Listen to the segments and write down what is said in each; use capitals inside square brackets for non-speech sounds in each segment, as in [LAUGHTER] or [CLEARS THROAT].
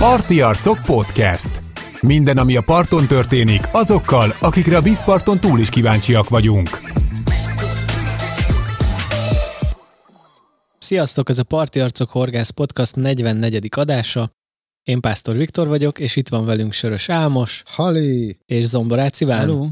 Parti Arcok Podcast. Minden, ami a parton történik, azokkal, akikre a vízparton túl is kíváncsiak vagyunk. Sziasztok, ez a Parti Arcok Horgász Podcast 44. adása. Én Pásztor Viktor vagyok, és itt van velünk Sörös Álmos Hali! és Zomboráci Ván. Hello.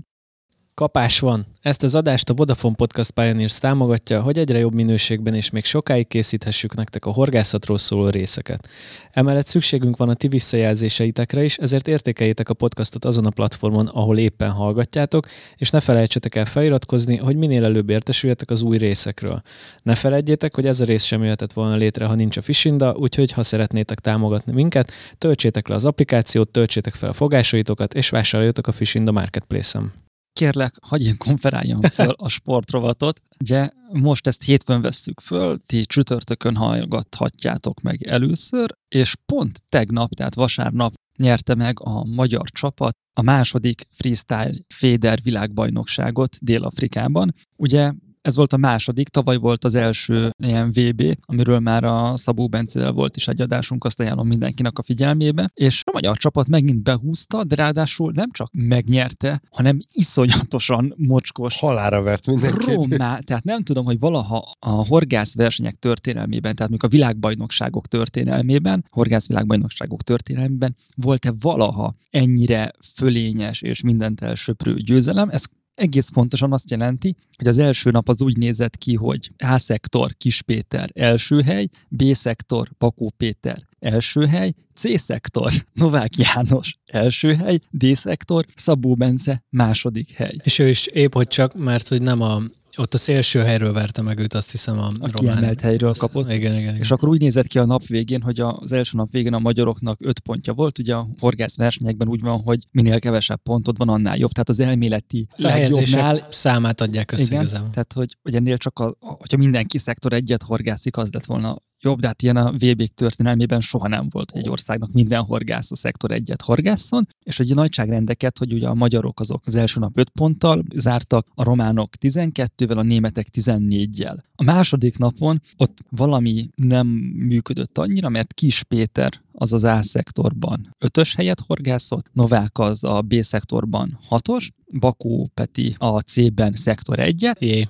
Kapás van. Ezt az adást a Vodafone Podcast Pioneers támogatja, hogy egyre jobb minőségben és még sokáig készíthessük nektek a horgászatról szóló részeket. Emellett szükségünk van a ti visszajelzéseitekre is, ezért értékeljétek a podcastot azon a platformon, ahol éppen hallgatjátok, és ne felejtsetek el feliratkozni, hogy minél előbb értesüljetek az új részekről. Ne felejtjétek, hogy ez a rész sem jöhetett volna létre, ha nincs a Fishinda, úgyhogy ha szeretnétek támogatni minket, töltsétek le az applikációt, töltsétek fel a fogásaitokat, és vásároljatok a Fishinda Marketplace-en. Kérlek, hagyj én konferáljam föl a sportrovatot. Ugye most ezt hétfőn vesszük föl, ti csütörtökön hallgathatjátok meg először, és pont tegnap, tehát vasárnap nyerte meg a magyar csapat a második freestyle féder világbajnokságot Dél-Afrikában. Ugye ez volt a második, tavaly volt az első ilyen VB, amiről már a Szabó Bencével volt is egy adásunk, azt ajánlom mindenkinek a figyelmébe, és a magyar csapat megint behúzta, de ráadásul nem csak megnyerte, hanem iszonyatosan mocskos. Halára vert mindenkit. Rommá, tehát nem tudom, hogy valaha a horgász versenyek történelmében, tehát még a világbajnokságok történelmében, horgász világbajnokságok történelmében volt-e valaha ennyire fölényes és mindent elsöprő győzelem? Ez egész pontosan azt jelenti, hogy az első nap az úgy nézett ki, hogy A-szektor Kis Péter első hely, B-szektor Bakó Péter első hely, C-szektor [LAUGHS] Novák János első hely, D-szektor Szabó Bence második hely. És ő is épp, hogy csak, mert hogy nem a ott a szélső helyről verte meg őt, azt hiszem a, A román. kiemelt helyről kapott. Igen, igen, igen. És akkor úgy nézett ki a nap végén, hogy az első nap végén a magyaroknak öt pontja volt. Ugye a horgász versenyekben úgy van, hogy minél kevesebb pontod van, annál jobb. Tehát az elméleti legjobbnál számát adják össze igen, tehát hogy, hogy ennél csak, a, hogyha mindenki szektor egyet horgászik, az lett volna jobb, de hát ilyen a VB történelmében soha nem volt, egy országnak minden horgász a szektor egyet horgászon, és hogy a nagyságrendeket, hogy ugye a magyarok azok az első nap 5 ponttal zártak, a románok 12-vel, a németek 14-jel. A második napon ott valami nem működött annyira, mert Kis Péter az az A-szektorban ötös helyet horgászott, Novák az a B-szektorban hatos, Bakó Peti a C-ben szektor egyet, Jé,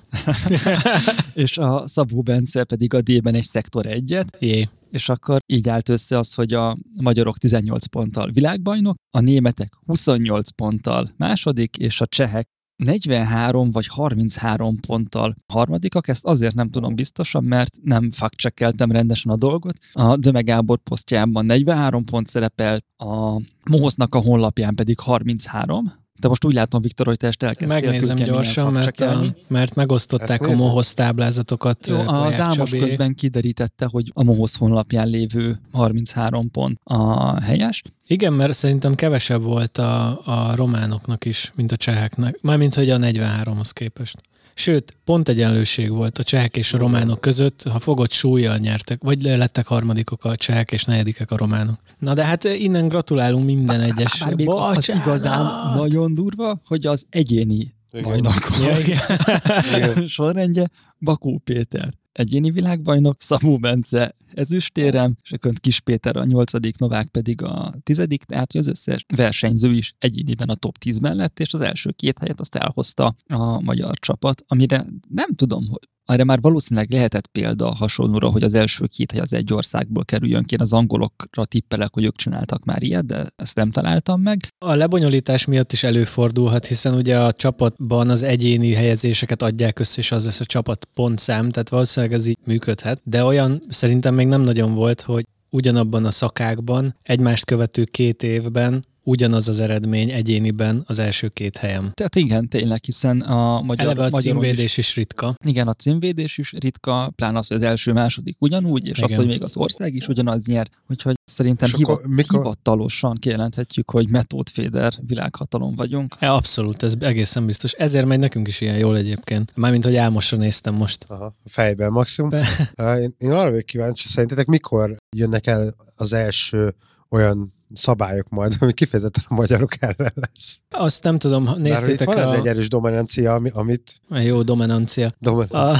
[LAUGHS] és a Szabó Bence pedig a D-ben egy szektor egyet, jé. és akkor így állt össze az, hogy a magyarok 18 ponttal világbajnok, a németek 28 ponttal második, és a csehek 43 vagy 33 ponttal harmadikak, ezt azért nem tudom biztosan, mert nem fact rendesen a dolgot. A Döme Gábor posztjában 43 pont szerepelt, a Mohosznak a honlapján pedig 33, de most úgy látom, Viktor, hogy te ezt elkezdtél Megnézem gyorsan, mert, a, mert megosztották a. Mohoz táblázatokat. Jó, az Ámos Csabi. közben kiderítette, hogy a Mohosz honlapján lévő 33 pont a helyes. Igen, mert szerintem kevesebb volt a, a románoknak is, mint a cseheknek. Mármint, hogy a 43-hoz képest. Sőt, pont egyenlőség volt a csehek és a románok között, ha fogott súlyjal nyertek, vagy lettek harmadikok a csehek és negyedikek a románok. Na de hát innen gratulálunk minden egyes. Bár még az igazán nagyon durva, hogy az egyéni bajnokok Ja, [LAUGHS] sorrendje Bakó Péter egyéni világbajnok, Szabó Bence ezüstérem, és akkor Kis Péter a nyolcadik, Novák pedig a tizedik, tehát az összes versenyző is egyéniben a top 10-ben lett, és az első két helyet azt elhozta a magyar csapat, amire nem tudom, hogy arra már valószínűleg lehetett példa hasonlóra, hogy az első két hely az egy országból kerüljön ki. Én az angolokra tippelek, hogy ők csináltak már ilyet, de ezt nem találtam meg. A lebonyolítás miatt is előfordulhat, hiszen ugye a csapatban az egyéni helyezéseket adják össze, és az lesz a csapat pontszám, tehát valószínűleg ez így működhet, de olyan szerintem még nem nagyon volt, hogy ugyanabban a szakákban egymást követő két évben ugyanaz az eredmény egyéniben az első két helyen. Tehát igen, tényleg, hiszen a magyar, Eleve a címvédés is ritka. Igen, a címvédés is ritka, plán az, hogy az első, második ugyanúgy, és az, Igen. hogy még az ország is ugyanaz nyer. Úgyhogy szerintem És hiva, akkor mikor- hivatalosan kijelenthetjük, hogy metódféder világhatalom vagyunk. E, abszolút, ez egészen biztos. Ezért megy nekünk is ilyen jól egyébként. Mármint, hogy Álmosra néztem most. Aha, fejben maximum. Be- Én, én arra vagyok kíváncsi, szerintetek mikor jönnek el az első olyan szabályok majd, ami kifejezetten a magyarok ellen lesz. Azt nem tudom, néztétek van ez a... egy erős dominancia, ami, amit a... Jó dominancia. dominancia. A,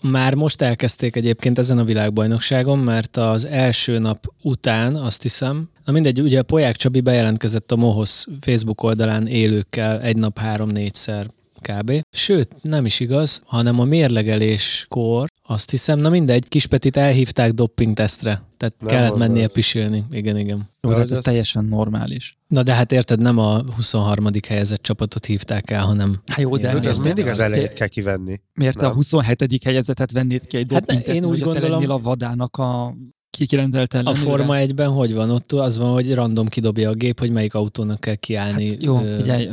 [LAUGHS] már most elkezdték egyébként ezen a világbajnokságon, mert az első nap után azt hiszem, na mindegy, ugye a Poják Csabi bejelentkezett a Mohosz Facebook oldalán élőkkel egy nap három-négyszer kb. Sőt, nem is igaz, hanem a mérlegeléskor azt hiszem, na mindegy, Kispetit elhívták doppingtesztre. Tehát Nem kellett mennie az. pisilni. Igen, igen. Jó, De tehát ez az- teljesen normális. Na de hát érted, nem a 23. helyezett csapatot hívták el, hanem... Hát jó, de értem. mindig az Te- elejét kell kivenni. Miért te a Nem. 27. helyezetet vennéd ki egy Hát doping én úgy hogy te gondolom- lennél a vadának a kikirendelt A ellenőre? Forma 1-ben hogy van? Ott az van, hogy random kidobja a gép, hogy melyik autónak kell kiállni. Hát jó, figyelj, ö,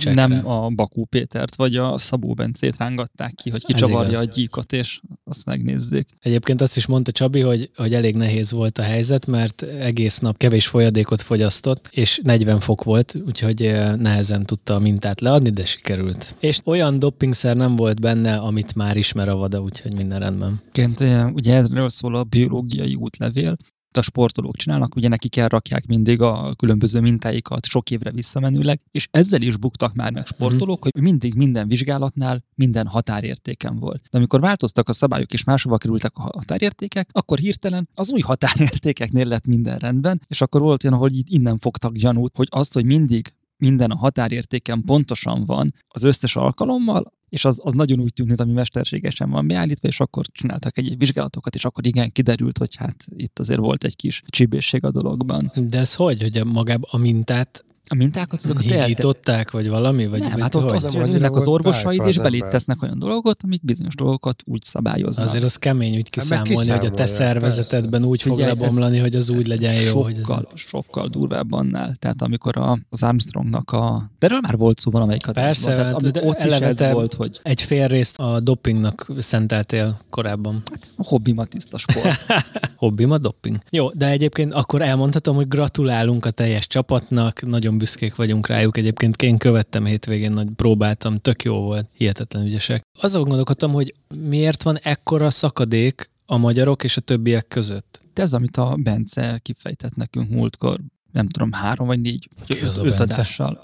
csekre. nem a Bakú Pétert vagy a Szabó Bencét rángatták ki, hogy kicsavarja a gyíkot, és azt megnézzék. Egyébként azt is mondta Csabi, hogy, hogy elég nehéz volt a helyzet, mert egész nap kevés folyadékot fogyasztott, és 40 fok volt, úgyhogy eh, nehezen tudta a mintát leadni, de sikerült. És olyan doppingszer nem volt benne, amit már ismer a vada, úgyhogy minden rendben. Ö, ugye erről szól a biológiai útlevél, a sportolók csinálnak, ugye nekik elrakják mindig a különböző mintáikat sok évre visszamenőleg, és ezzel is buktak már meg sportolók, hogy mindig minden vizsgálatnál minden határértéken volt. De amikor változtak a szabályok és máshova kerültek a határértékek, akkor hirtelen az új határértékeknél lett minden rendben, és akkor volt olyan, hogy itt innen fogtak gyanút, hogy azt, hogy mindig minden a határértéken pontosan van az összes alkalommal, és az, az nagyon úgy tűnt, mint ami mesterségesen van beállítva, és akkor csináltak egy vizsgálatokat, és akkor igen, kiderült, hogy hát itt azért volt egy kis csibészség a dologban. De ez hogy, hogy a magább a mintát A mintákat azokat elte- hígították, vagy valami? Vagy, nem, vagy hát ott, ott jönnek az orvosaid, és belé tesznek olyan dolgokat, amik bizonyos dolgokat úgy szabályoznak. Azért az kemény úgy meg kiszámolni, hogy a te szervezetedben úgy fog lebomlani, hogy az úgy legyen jó. Sokkal, sokkal durvább annál. Tehát amikor a, az Armstrongnak a... De erről már volt szó valamelyik. Persze, Tehát, hát, ott is eleve ez volt, hogy Egy fél részt a dopingnak szenteltél korábban. hobbimat tiszta sport. [LAUGHS] Hobbim a doping. Jó, de egyébként akkor elmondhatom, hogy gratulálunk a teljes csapatnak, nagyon büszkék vagyunk rájuk. Egyébként én követtem hétvégén, nagy próbáltam, tök jó volt, hihetetlen ügyesek. Azon gondolkodtam, hogy miért van ekkora szakadék a magyarok és a többiek között. Ez, amit a Bence kifejtett nekünk múltkor, nem tudom, három vagy négy, vagy öt, a öt Bence? adással.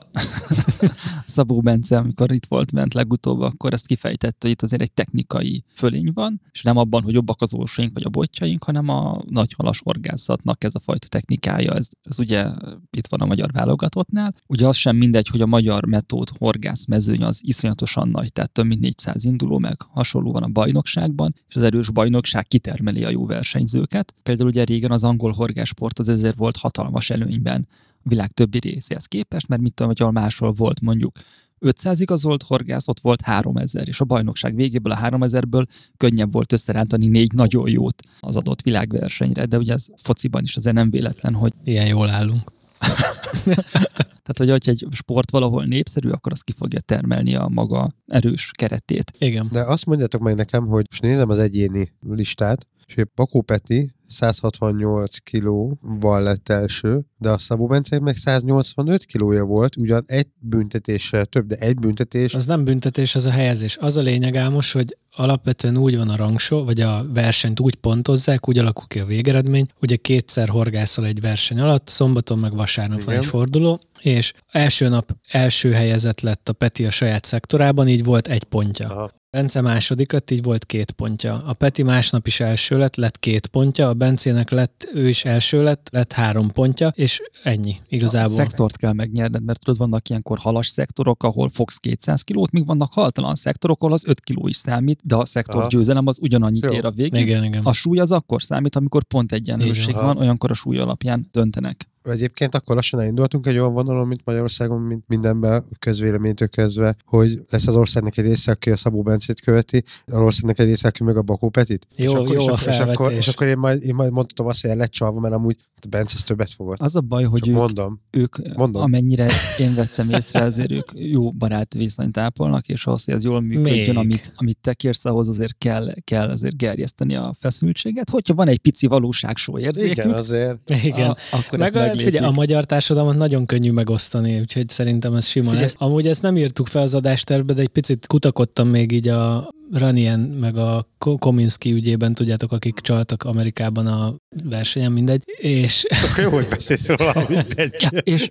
[LAUGHS] Szabó Bence, amikor itt volt bent legutóbb, akkor ezt kifejtette, hogy itt azért egy technikai fölény van, és nem abban, hogy jobbak az ósaink vagy a botjaink, hanem a nagyhalas horgászatnak ez a fajta technikája, ez, ez ugye itt van a magyar válogatottnál. Ugye az sem mindegy, hogy a magyar metód horgász mezőny az iszonyatosan nagy, tehát több mint 400 induló, meg hasonló van a bajnokságban, és az erős bajnokság kitermeli a jó versenyzőket. Például ugye régen az angol horgásport az ezért volt hatalmas előnyben a világ többi részéhez képest, mert mit tudom, hogy ahol máshol volt mondjuk 500 igazolt horgász, ott volt 3000, és a bajnokság végéből a 3000-ből könnyebb volt összerántani négy nagyon jót az adott világversenyre, de ugye ez fociban is azért nem véletlen, hogy Ilyen jól állunk. [LAUGHS] tehát, hogy hogyha egy sport valahol népszerű, akkor az ki fogja termelni a maga erős keretét. Igen. De azt mondjátok meg nekem, hogy most nézem az egyéni listát, és hogy Bakó Peti 168 kilóval lett első, de a Szabó Bence meg 185 kilója volt, ugyan egy büntetéssel több, de egy büntetés. Az nem büntetés, az a helyezés. Az a lényeg Ámos, hogy alapvetően úgy van a rangsor, vagy a versenyt úgy pontozzák, úgy alakul ki a végeredmény, ugye kétszer horgászol egy verseny alatt, szombaton meg vasárnap van Igen. egy forduló, és első nap első helyezett lett a Peti a saját szektorában, így volt egy pontja. Aha. Bence második lett, így volt két pontja. A Peti másnap is első lett, lett két pontja, a Bencének lett, ő is első lett, lett három pontja, és ennyi A igazából. szektort kell megnyerned, mert tudod, vannak ilyenkor halas szektorok, ahol fogsz 200 kilót, míg vannak haltalan szektorok, ahol az 5 kiló is számít, de a szektor Aha. győzelem az ugyanannyit Jó. ér a végén. Igen, igen. A súly az akkor számít, amikor pont egyenlőség van, olyankor a súly alapján döntenek. Egyébként akkor lassan elindultunk egy olyan vonalon, mint Magyarországon, mint mindenben közvéleménytől kezdve, hogy lesz az országnak egy része, aki a Szabó Bencét követi, az országnak egy része, aki meg a Bakó Petit. Jó- és akkor, jó és, a akkor, és, akkor, felvetés. és akkor én majd, én majd mondtam azt, hogy el lett csalva, mert amúgy a Bence többet fogott. Az a baj, hogy ők, mondom. ők Mondom. amennyire én vettem észre, azért ők jó barát viszonyt ápolnak, és ahhoz, hogy ez jól működjön, Még. amit, amit te kérsz, ahhoz azért kell, kell azért gerjeszteni a feszültséget. Hogyha van egy pici valóságsó érzékük, Igen, azért. Igen. A, akkor Meg ezt a, meglépik. figyelj, a magyar társadalmat nagyon könnyű megosztani, úgyhogy szerintem ez sima Figyelj. lesz. Amúgy ezt nem írtuk fel az adástervbe, de egy picit kutakodtam még így a Ranien meg a Ko- Kominski ügyében, tudjátok, akik csaltak Amerikában a versenyen, mindegy, és Akkor jó, hogy beszélsz róla, mindegy. és,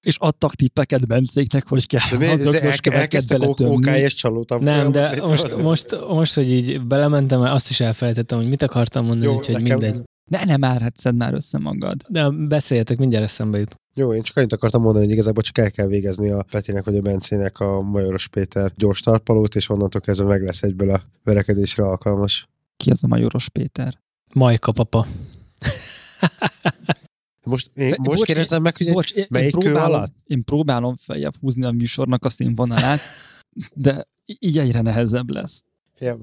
és adtak tippeket Bencéknek, hogy kell De azokos ez köveket beletömni. OK-és csalótam nem, de most, most, most, hogy így belementem, azt is elfelejtettem, hogy mit akartam mondani, Jó, úgyhogy nekem- mindegy. Ne, nem már, hát szedd már össze magad. De beszéljetek, mindjárt eszembe jut. Jó, én csak annyit akartam mondani, hogy igazából csak el kell végezni a Petinek vagy a Bencének a Majoros Péter gyors tarpalót, és onnantól kezdve meg lesz egyből a verekedésre alkalmas. Ki az a Majoros Péter? Majka papa. [LAUGHS] Most, én, most bocs, kérdezem meg, hogy egy, Bocs, én, melyik én kő próbálom, alatt? Én próbálom feljebb húzni a műsornak a színvonalát, [LAUGHS] de így egyre nehezebb lesz.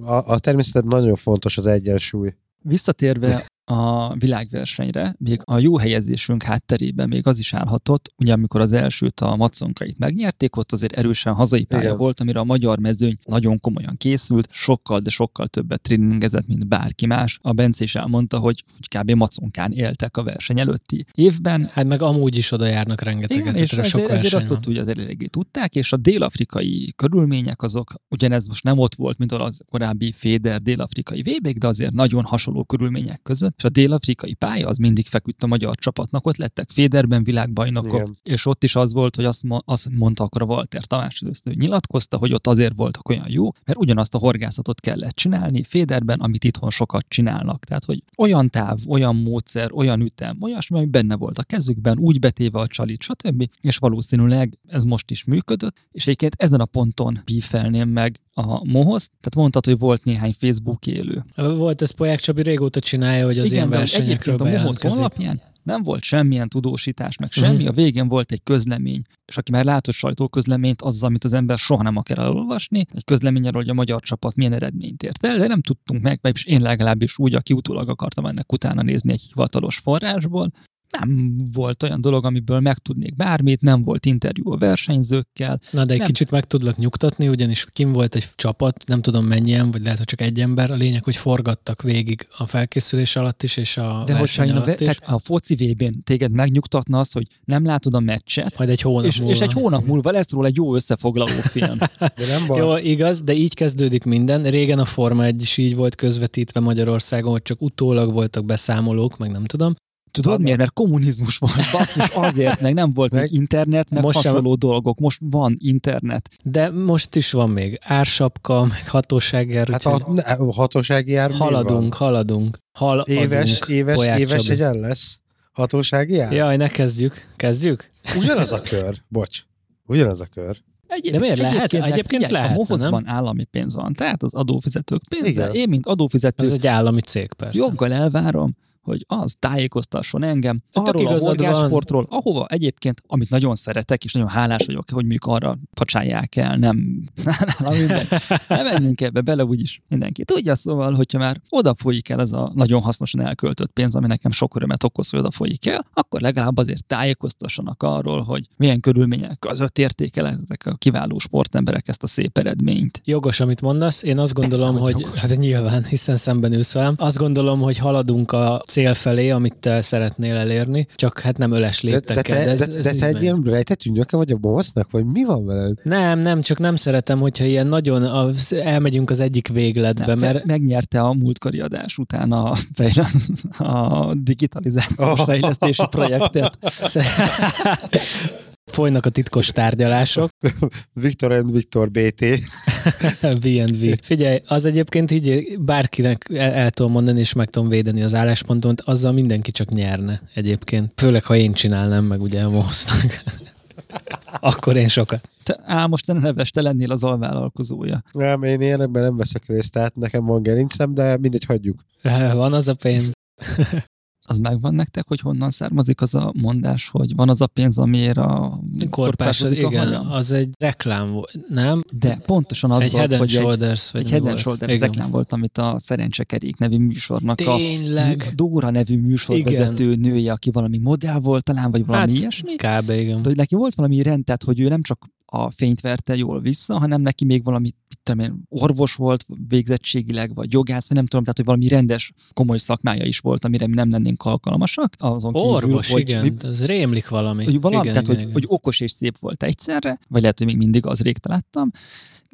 A, a természetben nagyon fontos az egyensúly. Visszatérve a világversenyre, még a jó helyezésünk hátterében még az is állhatott, ugye amikor az elsőt a maconkait megnyerték, ott azért erősen hazai pálya Igen. volt, amire a magyar mezőny nagyon komolyan készült, sokkal, de sokkal többet tréningezett, mint bárki más. A Bence is elmondta, hogy, hogy kb. maconkán éltek a verseny előtti évben, Hát meg amúgy is oda járnak rengeteget. igen, és ezért, sok ezért azt tudtuk, hogy az eléggé tudták, és a dél-afrikai körülmények azok, ugyanez most nem ott volt, mint az korábbi Féder dél-afrikai vb de azért nagyon hasonló körülmények között, és a dél-afrikai pálya az mindig feküdt a magyar csapatnak, ott lettek Féderben világbajnokok, Igen. és ott is az volt, hogy azt, azt mondta akkor a Walter Tamás először, hogy nyilatkozta, hogy ott azért voltak olyan jó, mert ugyanazt a horgászatot kellett csinálni Féderben, amit itthon sokat csinálnak. Tehát, hogy olyan táv, olyan módszer, olyan ütem, olyasmi, ami benne volt a kezükben, úgy betéve a csalit, stb. És valószínűleg ez most is működött, és egyébként ezen a ponton bífelném meg a Mohoz, tehát mondtad, hogy volt néhány Facebook élő. Volt ez Poják Csabi régóta csinálja, hogy az ilyen de versenyekről egyébként a bejelentkezik. honlapján nem volt semmilyen tudósítás, meg semmi, Mhm. a végén volt egy közlemény, és aki már látott sajtóközleményt, az, amit az ember soha nem akar elolvasni, egy közlemény arról, hogy a magyar csapat milyen eredményt ért el, de nem tudtunk meg, vagy én legalábbis úgy, aki utólag akartam ennek utána nézni egy hivatalos forrásból, nem volt olyan dolog, amiből megtudnék bármit, nem volt interjú a versenyzőkkel, Na de egy Nem. kicsit meg tudlak nyugtatni, ugyanis kim volt egy csapat, nem tudom mennyien, vagy lehet, hogy csak egy ember. A lényeg, hogy forgattak végig a felkészülés alatt is, és a de verseny a, alatt ve- is. tehát a foci VB-n téged megnyugtatna az, hogy nem látod a meccset, Majd egy hónap és, múlva. és egy hónap múlva lesz róla egy jó összefoglaló film. [LAUGHS] De nem baj. Jó, igaz, de így kezdődik minden. Régen a Forma 1 is így volt közvetítve Magyarországon, hogy csak utólag voltak beszámolók, meg nem tudom. Tudod miért? Mert kommunizmus volt, basszus, azért, meg nem volt Meg- még internet, meg Most sem- hasonló dolgok. Most van internet. De most is van még ársapka, meg hatóságjár, Hát a, ne, hatósági jár mi haladunk, van? haladunk. Haladunk, Éves, éves, éves Csabi. egyen lesz hatósági jár? Jaj, ne kezdjük. Kezdjük? Ugyanaz a kör, bocs. Ugyanaz a kör. Egy, De miért lehet? Egyébként figyelj, lehetne, A mohozban állami pénz van, tehát az adófizetők pénze. Igen. Én, mint adófizető, Ez egy állami cég, persze. joggal elvárom, hogy az tájékoztasson engem Tök arról a horgásportról, ahova egyébként, amit nagyon szeretek, és nagyon hálás vagyok, hogy mondjuk arra pacsálják el, nem, [LAUGHS] na mindegy. Nem menjünk ebbe bele, úgyis mindenki tudja, szóval, hogyha már oda folyik el ez a nagyon hasznosan elköltött pénz, ami nekem sok örömet okoz, hogy oda folyik el, akkor legalább azért tájékoztassanak arról, hogy milyen körülmények között értékel ezek a kiváló sportemberek ezt a szép eredményt. Jogos, amit mondasz. Én azt gondolom, Persze, hogy hogy, jogos. hát nyilván, hiszen szemben ülsz velem. Azt gondolom, hogy haladunk a cél felé, amit te szeretnél elérni, csak hát nem öles De, de, léptekkel. te, ez, de, ez de így te egy ilyen rejtett ügynöke vagy a bossnak, vagy mi van veled? Nem, nem, csak nem szeretem, hogyha ilyen nagyon az, elmegyünk az egyik végletbe, Nem, mert megnyerte a múltkori adás után a, fejle- a digitalizációs Oh. fejlesztési projektet. [LAUGHS] [LAUGHS] [LAUGHS] folynak a titkos tárgyalások. [LAUGHS] Viktor and Viktor BT. V&V. [LAUGHS] Figyelj, az egyébként így bárkinek el, el tudom mondani, és meg tudom védeni az álláspontomat, azzal mindenki csak nyerne egyébként. Főleg, ha én csinálnám meg ugye a Mosznak. [LAUGHS] Akkor én sokat. Te, á, most te neves, te lennél az alvállalkozója. Nem, én ilyenekben nem veszek részt, tehát nekem van gerincem, de mindegy, hagyjuk. Van az a pénz. Az megvan nektek, hogy honnan származik az a mondás, hogy van az a pénz, amiért a Korpásod, a igen, hajam? az egy reklám volt, nem? De pontosan az egy volt, Head hogy egy, Shoulders, egy mi Head and? Shoulders Igen. reklám volt, amit a Szerencsekerék nevű műsornak a Tényleg? Dóra nevű műsorvezető nője, aki valami modell volt talán, vagy valami Hát, ilyesmi. Kb. igen. De hogy neki volt valami rend, tehát hogy ő nem csak a fényt verte jól vissza, hanem neki még valami tudom orvos volt végzettségileg, vagy jogász, vagy nem tudom, tehát hogy valami rendes, komoly szakmája is volt, amire mi nem lennénk alkalmasak. Azon kívül, Orvos, hogy, igen, ez rémlik valami. hogy valami, igen, tehát igen, hogy, igen. hogy okos és szép volt egyszerre, vagy lehet, hogy még mindig az rég találtam,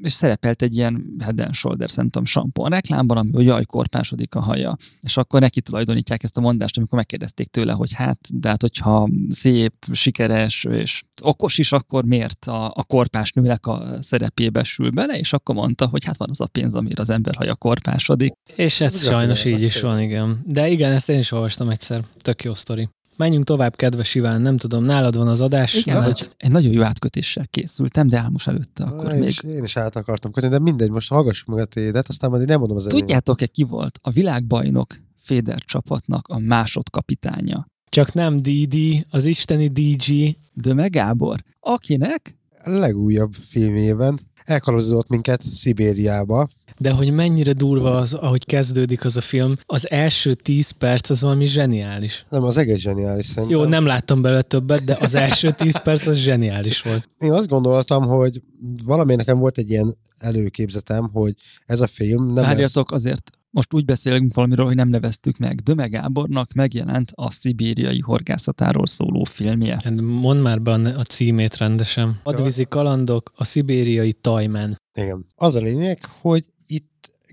és szerepelt egy ilyen Head and Shoulders, nem tudom, sampon reklámban, ami hogy jaj, korpásodik a haja. És akkor neki tulajdonítják ezt a mondást, amikor megkérdezték tőle, hogy hát, de hát hogyha szép, sikeres és okos is, akkor miért a, a korpás nőnek a szerepébe sül bele, és akkor mondta, hogy hát van az a pénz, amire az ember haja korpásodik. És ez Ez sajnos így is van, igen. De igen, ezt én is olvastam egyszer. Tök jó sztori. Menjünk tovább, kedves Iván, nem tudom, nálad van az adás. Igen, vagy- hogy egy nagyon jó átkötéssel készültem, de Álmos előtte akkor én, még. is, én is át akartam kötni, de mindegy, most hallgassuk meg a tédet, aztán majd én nem mondom az. Tudjátok-e, ki volt a világbajnok Féder csapatnak a másodkapitánya? Csak nem DD, az isteni DG. Döme Gábor, akinek A legújabb filmében elkalózott minket Szibériába. De hogy mennyire durva az, ahogy kezdődik az a film, az első 10 perc az valami zseniális. Nem, az egész zseniális szerintem. Jó, nem láttam belőle többet, de az első 10 perc az zseniális volt. Én azt gondoltam, hogy valami nekem volt egy ilyen előképzetem, hogy ez a film nem lesz... Várjatok, azért most úgy beszélünk valamiről, hogy nem neveztük meg. Döme Gábornak megjelent a szibériai horgászatáról szóló filmje. Hát mondd már be a címét rendesen. Advízi kalandok, a szibériai tajmen. Igen. Az a lényeg, hogy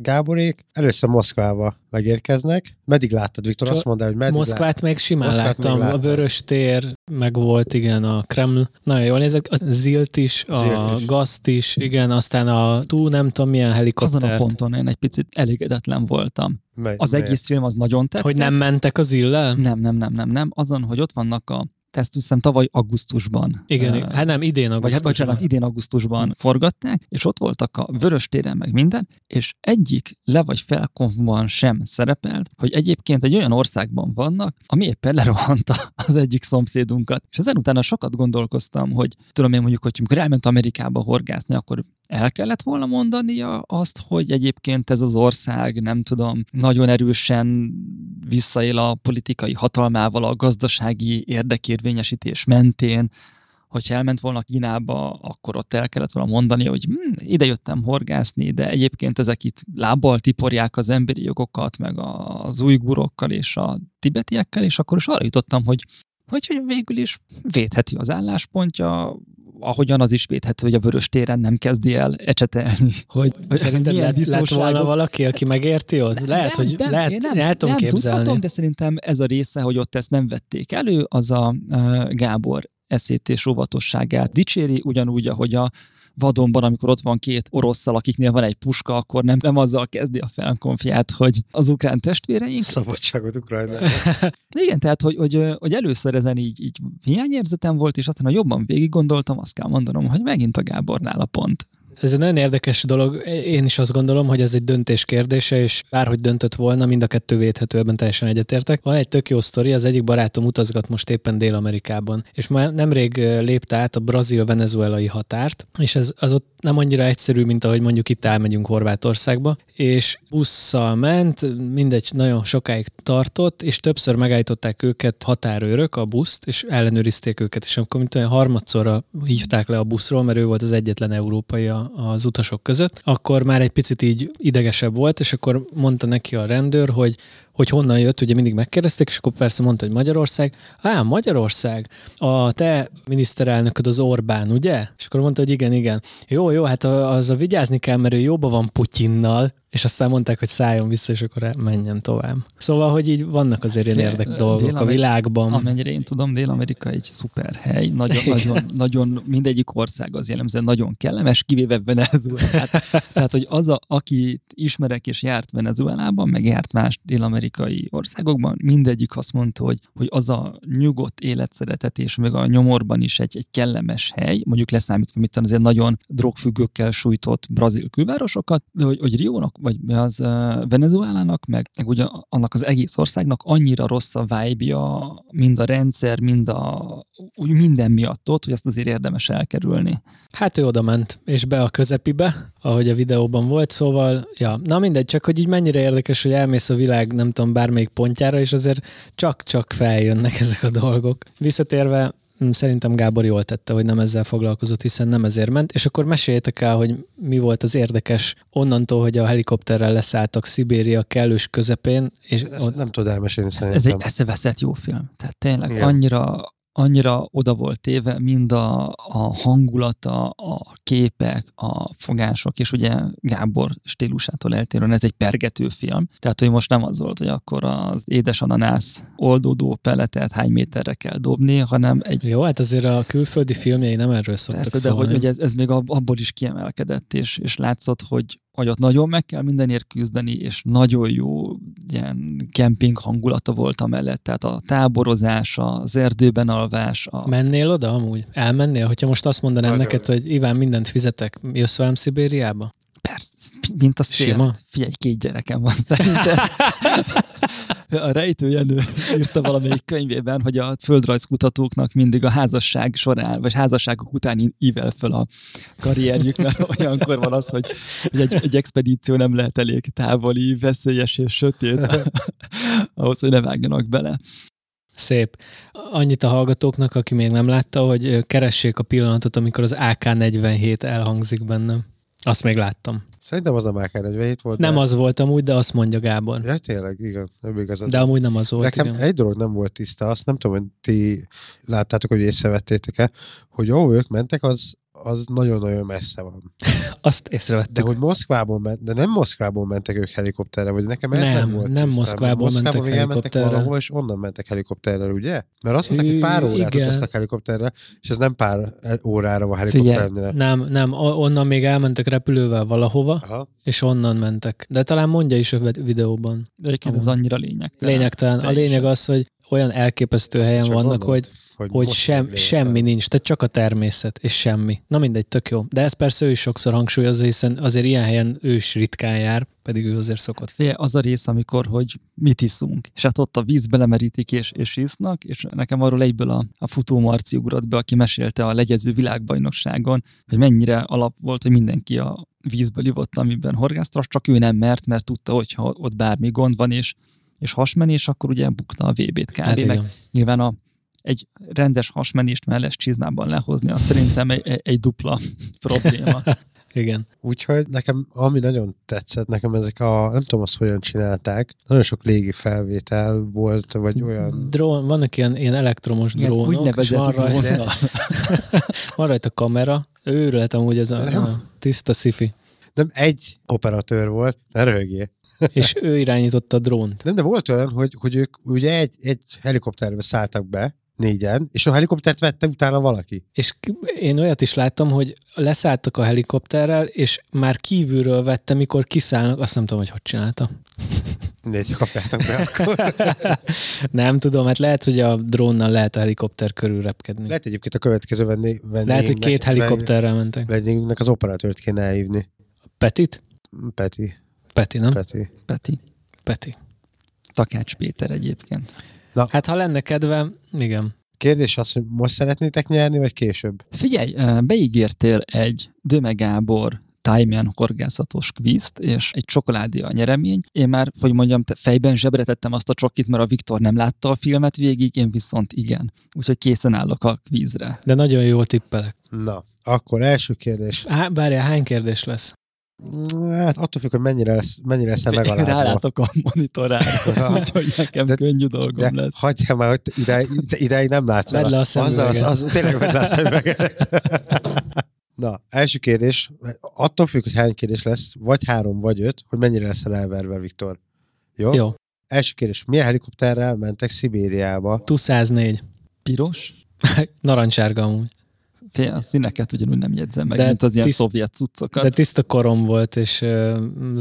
Gáborék először Moszkvába megérkeznek. Meddig láttad, Viktor? Csak Azt mondd el, hogy meddig Moszkvát még simán Moszkvát még láttam, a láttad. Vörös tér, meg volt, igen, a Kreml. Nagyon jól nézek, a Zilt is, a Zilt is. Gaszt is, igen, aztán a túl nem tudom milyen Azon a ponton én egy picit elégedetlen voltam. Mely, Az melyet? egész film az nagyon tetszett. Hogy nem mentek az illel? Nem, nem, nem, nem, nem. Azon, hogy ott vannak a azt hiszem tavaly augusztusban. Igen, igen. hát nem, idén vagy hát augusztusban. bocsánat, idén augusztusban forgatták, és ott voltak a Vörös téren meg minden, és egyik le vagy felkonfban sem szerepelt, hogy egyébként egy olyan országban vannak, ami éppen lerohanta [LAUGHS] az egyik szomszédunkat. És ezen utána sokat gondolkoztam, hogy tudom én mondjuk, hogy amikor elment Amerikába horgászni, akkor el kellett volna mondania azt, hogy egyébként ez az ország, nem tudom, nagyon erősen visszaél a politikai hatalmával, a gazdasági érdekérvényesítés mentén, hogyha elment volna Kínába, akkor ott el kellett volna mondani, hogy hm, ide jöttem horgászni, de egyébként ezek itt lábbal tiporják az emberi jogokat, meg az ujgurokkal és a tibetiekkel, és akkor is arra jutottam, hogy hogy hogy végül is védheti az álláspontja, ahogyan az is védhető, hogy a vörös téren nem kezdi el ecsetelni, hogy, hogy Szerinted milyen lett, lett volna valaki, aki megérti ott? Lehet, hogy lehet, én nem, tudom nem képzelni. Tudhatom, de szerintem ez a része, hogy ott ezt nem vették elő, az a uh, Gábor eszét és óvatosságát dicséri, ugyanúgy, ahogy a vadonban, amikor ott van két oroszszal, akiknél van egy puska, akkor nem, nem azzal kezdi a felkonfját, hogy az ukrán testvéreink. Szabadságot Ukrajnában. [LAUGHS] Igen, tehát, hogy, hogy, hogy először ezen így, így hiányérzetem volt, és aztán, ha jobban végig gondoltam, azt kell mondanom, hogy megint a Gábornál a pont. Ez egy nagyon érdekes dolog. Én is azt gondolom, hogy ez egy döntés kérdése, és bárhogy döntött volna, mind a kettő védhető, ebben teljesen egyetértek. Van egy tök jó sztori, az egyik barátom utazgat most éppen Dél-Amerikában, és már nemrég lépte át a brazil-venezuelai határt, és ez az ott nem annyira egyszerű, mint ahogy mondjuk itt elmegyünk Horvátországba, és busszal ment, mindegy, nagyon sokáig tartott, és többször megállították őket határőrök, a buszt, és ellenőrizték őket, és amikor mint olyan harmadszorra hívták le a buszról, mert ő volt az egyetlen európai az utasok között, akkor már egy picit így idegesebb volt, és akkor mondta neki a rendőr, hogy hogy honnan jött, ugye mindig megkérdezték, és akkor persze mondta, hogy Magyarország. Á, Magyarország, a te miniszterelnököd az Orbán, ugye? És akkor mondta, hogy igen, igen. Jó, jó, hát az a vigyázni kell, mert ő jóba van Putyinnal, és aztán mondták, hogy szálljon vissza, és akkor menjen tovább. Szóval, hogy így vannak azért ilyen érdek dolgok a világban. Amennyire én tudom, Dél-Amerika egy szuper hely, nagyon, [LAUGHS] nagyon, nagyon mindegyik ország az jellemzően nagyon kellemes, kivéve Venezuelát. Tehát, hogy az, a, akit ismerek és járt Venezuelában, meg járt más dél-amerikai országokban, mindegyik azt mondta, hogy, hogy az a nyugodt életszeretetés, meg a nyomorban is egy, egy kellemes hely, mondjuk leszámítva, mit tudom, azért nagyon drogfüggőkkel sújtott brazil külvárosokat, de hogy, hogy Riónak, vagy az Venezuelának, meg, meg ugye annak az egész országnak annyira rossz a vibe mind a rendszer, mind a úgy minden miatt ott, hogy ezt azért érdemes elkerülni. Hát ő oda ment, és be a közepibe, ahogy a videóban volt, szóval, ja, na mindegy, csak hogy így mennyire érdekes, hogy elmész a világ, nem tudom, bármelyik pontjára, és azért csak-csak feljönnek ezek a dolgok. Visszatérve, szerintem Gábor jól tette, hogy nem ezzel foglalkozott, hiszen nem ezért ment. És akkor meséljétek el, hogy mi volt az érdekes onnantól, hogy a helikopterrel leszálltak Szibéria kellős közepén, és Ezt ott nem tudod elmesélni Ez, ez egy eszeveszett jó film. Tehát tényleg Igen. annyira, annyira oda volt téve, mind a, a hangulata, a képek, a fogások, és ugye Gábor stílusától eltérően ez egy pergető film. Tehát, hogy most nem az volt, hogy akkor az édes ananász oldódó peletet hány méterre kell dobni, hanem egy jó, hát azért a külföldi filmjei nem erről szoktak Persze, de szólni. hogy, hogy ez, ez még ab- abból is kiemelkedett, és, és látszott, hogy, hogy ott nagyon meg kell mindenért küzdeni, és nagyon jó ilyen kemping hangulata volt amellett, tehát a táborozás, az erdőben alvás, a, Mennél oda amúgy? Elmennél? Hogyha most azt mondanám Nagyon. neked, hogy Iván, mindent fizetek, jössz velem Szibériába? persze, mint a szél. Sima? Figyelj, két gyerekem van szerintem. [LAUGHS] A Rejtő Jenő írta valamelyik könyvében, hogy a földrajzkutatóknak mindig a házasság során, vagy házasságok után ível föl a karrierjük, mert olyankor van az, hogy, egy, egy expedíció nem lehet elég távoli, veszélyes és sötét [LAUGHS] ahhoz, hogy ne vágjanak bele. Szép. Annyit a hallgatóknak, aki még nem látta, hogy keressék a pillanatot, amikor az AK-47 elhangzik bennem. Azt még láttam. Szerintem az nem AK-47 volt. Nem de... az volt amúgy, de azt mondja Gábor. Ja, tényleg, igen. Nem igazad. De amúgy nem az volt, Nekem igen. egy dolog nem volt tiszta, azt nem tudom, hogy ti láttátok, hogy észrevettétek-e, hogy ahol ők mentek, az, az nagyon-nagyon messze van. Azt De észrevettük. hogy Moszkvából ment, de nem Moszkvából mentek ők helikopterre, vagy nekem ez nem, Nem, volt nem tisztám. Moszkvából mentek még elmentek helikopterrel. valahol, és onnan mentek helikopterrel, ugye? Mert azt mondták, hogy pár órát igen. utaztak helikopterre, és ez nem pár órára van helikopternél. Nem, nem, onnan még elmentek repülővel valahova, Aha. és onnan mentek. De talán mondja is a vid- videóban. De egyébként ez annyira lényegtelen. Lényegtelen. A lényeg az, hogy olyan elképesztő Ezt helyen vannak, mondom, hogy, hogy most sem, semmi nincs, tehát csak a természet, és semmi. Na mindegy, tök jó. De ezt persze ő is sokszor hangsúlyozza, hiszen azért ilyen helyen ő is ritkán jár, pedig ő azért szokott. Fél az a rész, amikor, hogy mit iszunk. És hát ott a vízbe lemerítik és, és isznak, és nekem arról egyből a, a futó Marci ugrott be, aki mesélte a legyező világbajnokságon, hogy mennyire alap volt, hogy mindenki a vízből ivott, amiben horgásztra, csak ő nem mert, mert tudta, hogy ha ott bármi gond van, és, és hasmenés, akkor ugye bukta a VB-t kb. Hát meg igen. nyilván a, egy rendes hasmenést mellett csizmában lehozni, az szerintem egy, egy, dupla [LAUGHS] probléma. [LAUGHS] igen. Úgyhogy nekem, ami nagyon tetszett, nekem ezek a, nem tudom azt, hogyan csinálták, nagyon sok légi felvétel volt, vagy olyan, Drón, vannak ilyen, ilyen elektromos Ilyen drónok, és úgynevezett van rajta, drónnal. [LAUGHS] van rajta kamera, ő lehet amúgy ez a, a tiszta szifi. nem egy operatőr volt, ne röhögjél. [LAUGHS] És ő irányította a drónt. Nem, de volt olyan, hogy, hogy ők ugye egy, egy helikopterbe szálltak be, négyen, és a helikoptert vette utána valaki. És én olyat is láttam, hogy leszálltak a helikopterrel, és már kívülről vette, mikor kiszállnak, azt nem tudom, hogy hogy csinálta. [LAUGHS] Négy kapjátok be akkor. [LAUGHS] Nem tudom, hát lehet, hogy a drónnal lehet a helikopter körül repkedni. Lehet egyébként a következő venné, lehet, hogy két helikopterrel mentek. Vendégünknek az operatőrt kéne elhívni. Petit? Peti. Peti, nem? Peti. Peti. Peti. Takács Péter egyébként. Hát ha lenne kedve, igen. Kérdés az, hogy most szeretnétek nyerni, vagy később? Figyelj, beígértél egy Döme Gábor Tájmán horgászatos kvízt, és egy csokoládé a nyeremény. Én már, hogy mondjam, te- fejben zsebre tettem azt a csokit, mert a Viktor nem látta a filmet végig, én viszont igen. Úgyhogy készen állok a kvízre. De nagyon jól tippelek. Na, akkor első kérdés. Há, várjál, hány kérdés lesz? Hát attól függ, hogy mennyire lesz, mennyire lesz megalázva. Rálátok a monitorra, [LAUGHS] úgyhogy nekem De- könnyű dolgom De lesz. hagyjál már, hogy te idáig nem látsz. Vedd le a szemüveget. az, az, az, tényleg vedd le a szemüveget. [LAUGHS] Na, első kérdés. Attól függ, hogy hány kérdés lesz, vagy három, vagy öt, hogy mennyire lesz elverve, Viktor. Jó? Jó. Első kérdés. Milyen helikopterrel mentek Szibériába? Tu 104. Piros? [LAUGHS] Narancsárga amúgy. Fél, a színeket ugyanúgy nem jegyzem meg, De mint az ilyen tiszt- szovjet cuccokat. De tiszta korom volt, és uh,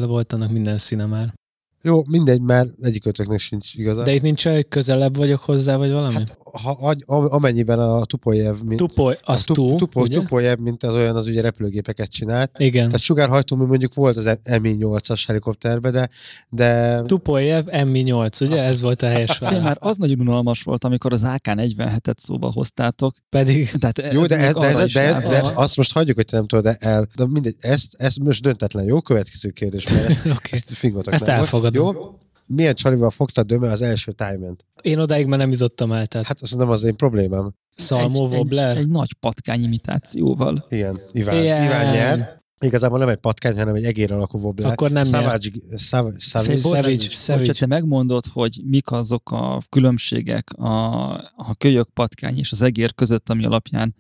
volt annak minden színe már. Jó, mindegy, mert egyik ötöknek sincs igaza. De itt nincs olyan, hogy közelebb vagyok hozzá, vagy valami? Hát, ha, amennyiben a Tupojev, mint... Tupoly, az a tu, tupo, ugye? Tupojev, mint az olyan, az ugye repülőgépeket csinált. Igen. Tehát sugárhajtómű mondjuk volt az Mi-8-as helikopterbe, de, de Tupoljev Mi-8, ugye? Ez volt a helyes válasz. már az nagyon unalmas volt, amikor az AK-47-et szóba hoztátok. Pedig Tehát jó, de, ez, de, ez, de, de, van. azt most hagyjuk, hogy te nem tudod el. De mindegy, ezt, ezt most döntetlen. Jó, következő kérdés, mert ezt, [LAUGHS] Oké. ezt fingotok Ezt meg. elfogadom. Jó? Milyen csalival fogta döme az első tájment? Én odáig már nem jutottam el, tehát Hát az nem az én problémám. Szalmó egy, egy, egy nagy patkány imitációval. Igen, Iván, Ilyen. Iván nyer. Igazából nem egy patkány, hanem egy egér alakú wobbler. Akkor nem Savage, Savage, Savage, Savage, Savage. Hogyha te megmondod, hogy mik azok a különbségek a, a kölyök patkány és az egér között, ami alapján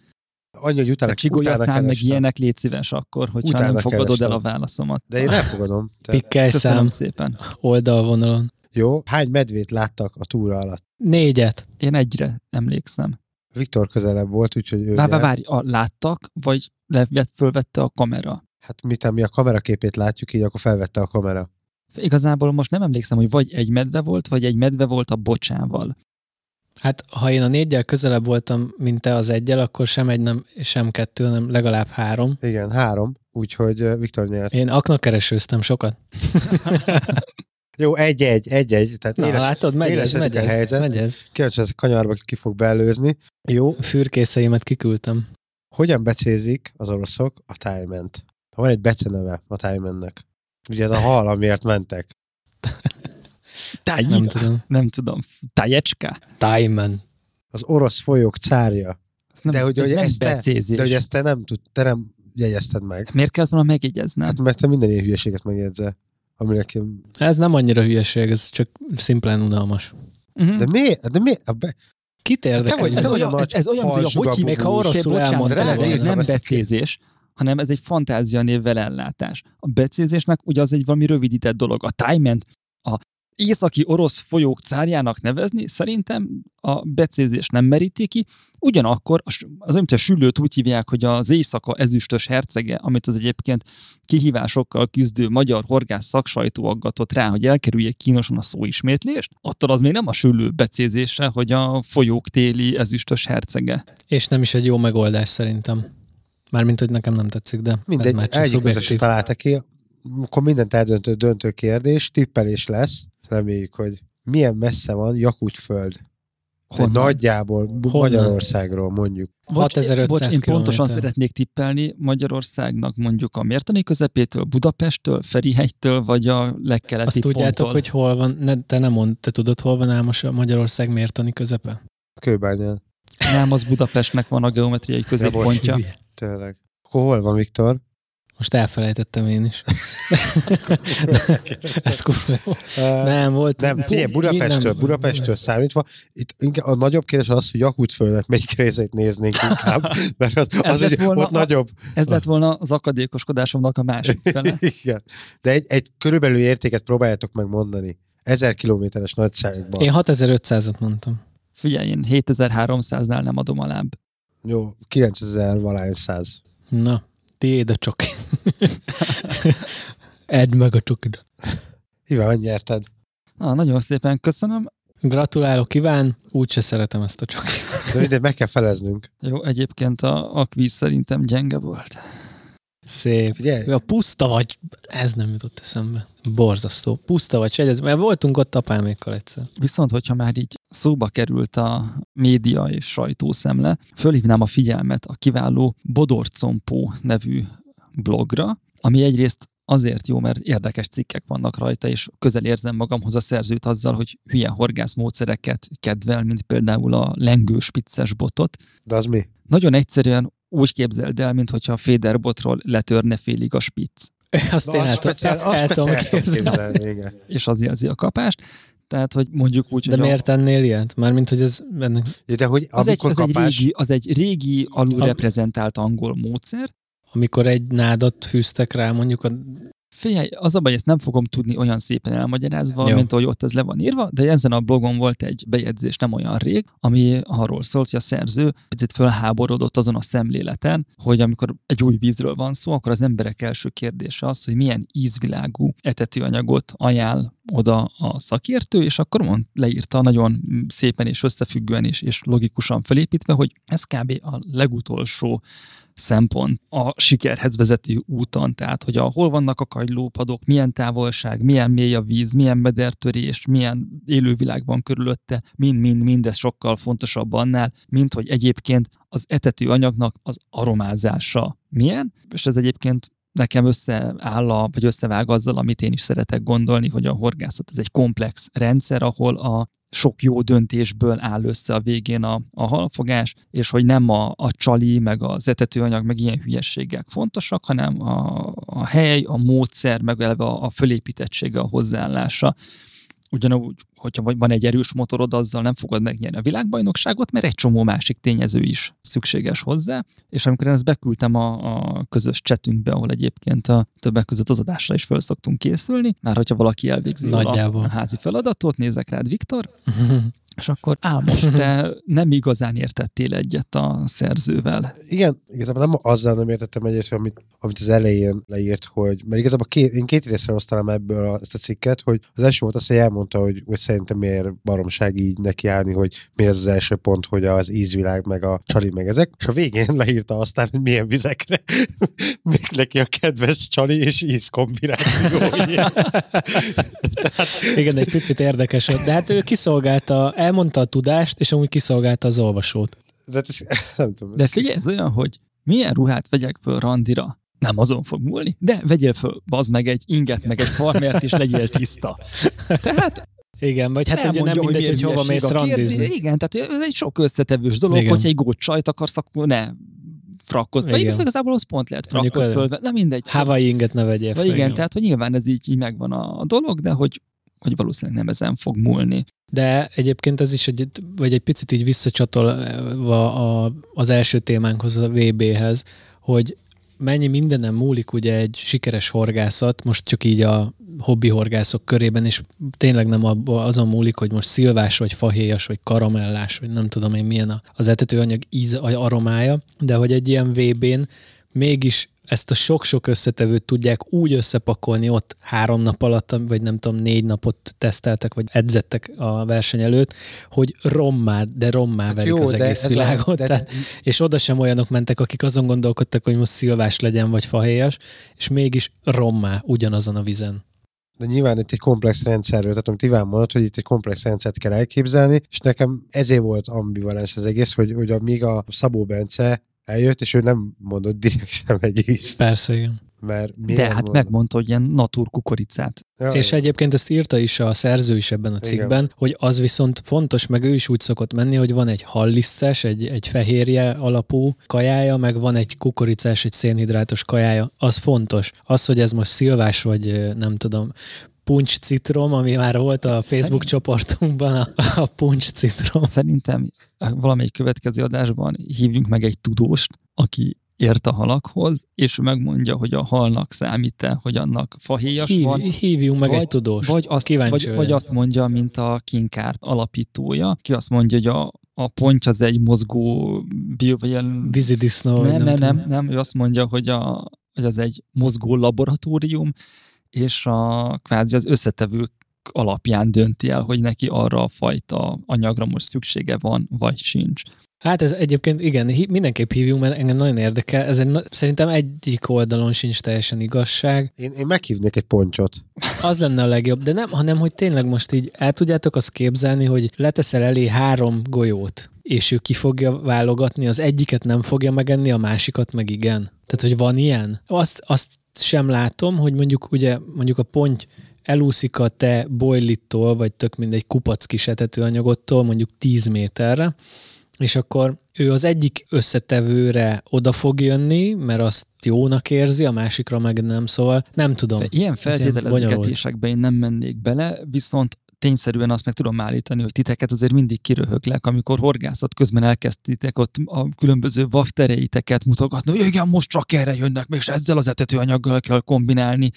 annyi, hogy utána, utána szám meg kerestem. ilyenek, légy szíves akkor, hogyha Utána nem fogadod kerestem. el a válaszomat. De én elfogadom. Pikkelj szám szépen. oldalvonalon. jó, hány medvét láttak a túra alatt? Négyet. Én egyre emlékszem. Viktor közelebb volt, úgyhogy ő Várj, várj, a, láttak, vagy levett, fölvette a kamera? Hát miután mi a kameraképét látjuk, így akkor felvette a kamera. Igazából most nem emlékszem, hogy vagy egy medve volt, vagy egy medve volt a bocsával. Hát, ha én a négyel közelebb voltam, mint te az egyel, akkor sem egy, nem, sem kettő, hanem legalább három. Igen, három, úgyhogy Viktor nyert. Én aknakeresőztem sokat. [LAUGHS] Jó, egy-egy, egy-egy. Tehát Na, éles, látod, megy ez, megy a ez, helyzet. megy ez. Kíváncsi, ez a kanyarba ki fog beelőzni. Jó, Fürkészeimet kiküldtem. hogyan becézik az oroszok a tájment? Van egy beceneve a tájmennek. Ugye ez a hal, amiért mentek. [LAUGHS] Táj, Nem tudom. nem tudom. Tájecska? Time Az orosz folyók cárja. Ez nem, De hogy- ez hogy nem ezt te-. De hogy ezt te nem tud, te nem jegyezted meg. Miért kellett volna megjegyeznem? Hát mert te minden ilyen hülyeséget megjegyzel. Ami nekem... Ez nem annyira hülyeség, ez csak szimplán unalmas. Mhm. De miért? De miért? A be... Kit te érdekel? vagy- ez, vagy olyan, ez, ez olyan, hogy hogy még ha oroszul volna. ez nem becézés, hanem ez egy fantázia névvel ellátás. A becézésnek ugye az egy valami rövidített dolog. A tájment a északi orosz folyók cárjának nevezni, szerintem a becézés nem meríti ki, ugyanakkor az, mint a sülőt úgy hívják, hogy az éjszaka ezüstös hercege, amit az egyébként kihívásokkal küzdő magyar horgász szaksajtó aggatott rá, hogy elkerülje kínosan a szóismétlést, attól az még nem a sülő becézése, hogy a folyók téli ezüstös hercege. És nem is egy jó megoldás szerintem. Mármint, hogy nekem nem tetszik, de Mindegy, ez már csak egyik találta ki. Akkor mindent eldöntő döntő kérdés, tippelés lesz. Reméljük, hogy milyen messze van Jakutföld. Hogy Honnan? nagyjából Honnan? Magyarországról mondjuk. Bocs, 6500 bocs, én pontosan kilométer. szeretnék tippelni Magyarországnak mondjuk a mértani közepétől, Budapesttől, Ferihegytől, vagy a legkeleti Azt tudjátok, ponttól. hogy hol van, ne, te nem mond, te tudod, hol van Álmos a Magyarország mértani közepe? Kőbányán. Nem, az Budapestnek van a geometriai középpontja. Tényleg. Akkor hol van Viktor? Most elfelejtettem én is. [LAUGHS] Ez kurva jó. Nem, volt. Nem, figyelj, Budapestről, nem- Budapestről számítva, itt a nagyobb kérdés az, hogy Jakutföldnek melyik részét néznénk inkább, [LAUGHS] mert az, Ez az lett hogy volna ott a- nagyobb. Ez lett volna az akadékoskodásomnak a másik [LAUGHS] fele. Igen. De egy, egy körülbelül értéket próbáljátok meg mondani. Ezer kilométeres nagyságban. Én 6500-at mondtam. Figyelj, én 7300-nál nem adom alább. Jó, 9000 valány száz. Na, tiéd a csoki. Edd meg a csokid. Iván, nyerted. Na, nagyon szépen köszönöm. Gratulálok, Iván. Úgyse szeretem ezt a csokit. De mindegy, meg kell feleznünk. Jó, egyébként a, a kvíz szerintem gyenge volt. Szép. Figyelj, A puszta vagy, ez nem jutott eszembe. Borzasztó. Puszta vagy, segyez, mert voltunk ott apámékkal egyszer. Viszont, hogyha már így szóba került a média és sajtószemle, fölhívnám a figyelmet a kiváló Bodorcompó nevű blogra, ami egyrészt azért jó, mert érdekes cikkek vannak rajta, és közel érzem magamhoz a szerzőt azzal, hogy hülye horgászmódszereket kedvel, mint például a lengős picces botot. de az mi? Nagyon egyszerűen úgy képzeld el, mintha a féderbotról letörne félig a spitz, Azt Na, én el, tudom- speciál- ezt azt el tudom képzelni. és az jelzi a kapást. Tehát, hogy mondjuk úgy, De hogy a- miért tennél ilyet? Mármint, hogy ez ennek, De hogy az, egy, az, egy kapás... régi, az egy régi alulreprezentált angol módszer. amikor egy nádat fűztek rá, mondjuk a Figyelj, az a baj, ezt nem fogom tudni olyan szépen elmagyarázva, Jó. mint ahogy ott ez le van írva, de ezen a blogon volt egy bejegyzés nem olyan rég, ami arról szólt, hogy a szerző picit fölháborodott azon a szemléleten, hogy amikor egy új vízről van szó, akkor az emberek első kérdése az, hogy milyen ízvilágú etetőanyagot ajánl oda a szakértő, és akkor mond, leírta nagyon szépen és összefüggően és, és logikusan felépítve, hogy ez kb. a legutolsó szempont a sikerhez vezető úton, tehát hogy hol vannak a kagylópadok, milyen távolság, milyen mély a víz, milyen medertörés, milyen élővilág van körülötte, mind-mind mindez sokkal fontosabb annál, mint hogy egyébként az etető anyagnak az aromázása milyen, és ez egyébként nekem összeáll, a, vagy összevág azzal, amit én is szeretek gondolni, hogy a horgászat ez egy komplex rendszer, ahol a sok jó döntésből áll össze a végén a, a halfogás, és hogy nem a, a csali, meg az etetőanyag, meg ilyen hülyességek fontosak, hanem a, a hely, a módszer, meg eleve a, a fölépítettsége, a hozzáállása. Ugyanúgy, hogyha van egy erős motorod, azzal nem fogod megnyerni a világbajnokságot, mert egy csomó másik tényező is szükséges hozzá. És amikor én ezt beküldtem a, a közös csetünkbe, ahol egyébként a többek között az adásra is föl szoktunk készülni, már hogyha valaki elvégzi a, a házi feladatot, nézek rád, Viktor, [LAUGHS] És akkor, á, most te nem igazán értettél egyet a szerzővel. Igen, igazából nem azzal nem értettem egyet, amit, amit az elején leírt, hogy, mert igazából két, én két részre osztanám ebből a, ezt a cikket, hogy az első volt az, hogy elmondta, hogy, hogy szerintem miért baromság így nekiállni, hogy miért ez az első pont, hogy az ízvilág, meg a csali, meg ezek, és a végén [LAUGHS] leírta aztán, hogy milyen vizekre [LAUGHS] még neki a kedves csali és íz kombináció. Tehát... [LAUGHS] Igen, egy picit érdekes, de hát ő kiszolgálta elmondta a tudást, és amúgy kiszolgálta az olvasót. De, ez, [LAUGHS] nem tudom. De figyelj, ez olyan, hogy milyen ruhát vegyek föl randira? Nem azon fog múlni, de vegyél föl, bazd meg egy inget, meg egy farmert, és legyél tiszta. Tehát igen, vagy hát ugye nem mindegy, hogy, hogy hova mész randizni. Igen, tehát ez egy sok összetevős dolog, Igen. hogyha egy gót csajt akarsz, akkor ne frakkot. Vagy igazából az pont lehet frakkot föl. Nem mindegy. Hawaii inget ne vegyél fel. Igen, tehát hogy nyilván ez így, így megvan a dolog, de hogy hogy valószínűleg nem ezen fog múlni. De egyébként ez is egy, vagy egy picit így visszacsatolva a, az első témánkhoz, a VB-hez, hogy mennyi mindenem múlik ugye egy sikeres horgászat, most csak így a hobbi horgászok körében, és tényleg nem azon múlik, hogy most szilvás, vagy fahéjas, vagy karamellás, vagy nem tudom én milyen az etetőanyag íz, aromája, de hogy egy ilyen VB-n mégis ezt a sok-sok összetevőt tudják úgy összepakolni ott három nap alatt, vagy nem tudom, négy napot teszteltek, vagy edzettek a verseny előtt, hogy rommá, de rommá hát verik jó, az egész világot. A, de... tehát, és oda sem olyanok mentek, akik azon gondolkodtak, hogy most szilvás legyen, vagy fahéjas, és mégis rommá ugyanazon a vizen. De nyilván itt egy komplex rendszerről, tehát amit Iván mondott, hogy itt egy komplex rendszert kell elképzelni, és nekem ezért volt ambivalens az egész, hogy, hogy a, még a Szabó Bence eljött, és ő nem mondott direkt sem egy ízt. Persze, igen. Mert De hát mondom? megmondta, hogy ilyen natur kukoricát. Ja, és igen. egyébként ezt írta is a szerző is ebben a cikkben, igen. hogy az viszont fontos, meg ő is úgy szokott menni, hogy van egy hallisztes, egy, egy fehérje alapú kajája, meg van egy kukoricás, egy szénhidrátos kajája. Az fontos. Az, hogy ez most szilvás, vagy nem tudom, puncs citrom, ami már volt a Facebook Szerint... csoportunkban, a, a puncs citrom. Szerintem valamelyik következő adásban hívjunk meg egy tudóst, aki ért a halakhoz, és megmondja, hogy a halnak számít-e, hogy annak fahéjas Hív, van. Hívjunk meg vagy, egy tudóst. Vagy azt, vagy, vagy azt mondja, mint a kinkár alapítója, ki azt mondja, hogy a, a ponty az egy mozgó bio, vagy ilyen... Vízidisznó. Nem, nem, nem, nem, ő azt mondja, hogy, a, hogy az egy mozgó laboratórium, és a kvázi az összetevők alapján dönti el, hogy neki arra a fajta anyagra most szüksége van, vagy sincs. Hát ez egyébként igen, mindenképp hívjunk, mert engem nagyon érdekel. Ez egy, szerintem egyik oldalon sincs teljesen igazság. Én, én meghívnék egy pontyot. Az lenne a legjobb, de nem, hanem hogy tényleg most így el tudjátok azt képzelni, hogy leteszel elé három golyót, és ő ki fogja válogatni, az egyiket nem fogja megenni, a másikat meg igen. Tehát, hogy van ilyen? Azt, azt sem látom, hogy mondjuk ugye mondjuk a ponty elúszik a te bojlittól, vagy tök mindegy kupac kis etetőanyagottól mondjuk 10 méterre, és akkor ő az egyik összetevőre oda fog jönni, mert azt jónak érzi, a másikra meg nem, szóval nem tudom. De ilyen feltételezgetésekbe én nem mennék bele, viszont tényszerűen azt meg tudom állítani, hogy titeket azért mindig kiröhöglek, amikor horgászat közben elkezdtétek ott a különböző vaftereiteket mutogatni, hogy igen, most csak erre jönnek, és ezzel az etetőanyaggal kell kombinálni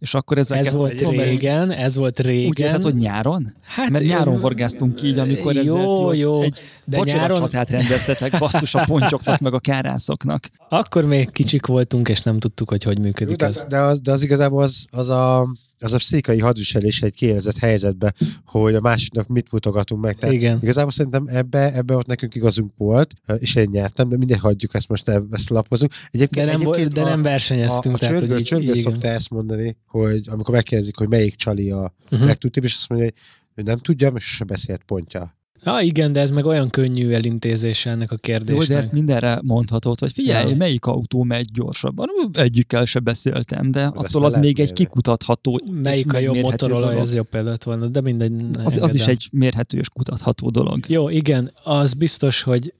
és akkor ezeket... Ez volt szóval régen, ez volt régen. Úgy érted, hogy nyáron? Hát, Mert nyáron én... horgáztunk így, amikor jó, jó, egy de nyáron... csatát rendeztetek basszus a pontyoknak, meg a kárászoknak. Akkor még kicsik voltunk, és nem tudtuk, hogy hogy működik jó, ez. De, az, de az igazából az, az a az a pszichai hadviselés egy kiélezett helyzetbe, hogy a másiknak mit mutogatunk meg. Tehát Igen. Igazából szerintem ebbe, ebbe ott nekünk igazunk volt, és én nyertem, de mindegy, hagyjuk ezt most, ezt lapozunk. Egyébként, de nem, egyébként de a, nem versenyeztünk. A, a tehát, csörgő, csörgő szokta ezt mondani, hogy amikor megkérdezik, hogy melyik csali a uh-huh. legtudtabb, és azt mondja, hogy ő nem tudja, és se beszélt pontja. Ja, igen, de ez meg olyan könnyű elintézése ennek a Jó, kérdésnek. de ezt mindenre mondhatod, hogy figyelj, Ja. melyik autó megy gyorsabban. Egyikkel se beszéltem, de ezt attól már az még lehet egy mérni. kikutatható Melyik a jobb Motorola, ez jobb példát volna, de mindegy. Az, az is egy mérhető és kutatható dolog. Jó, igen, az biztos, hogy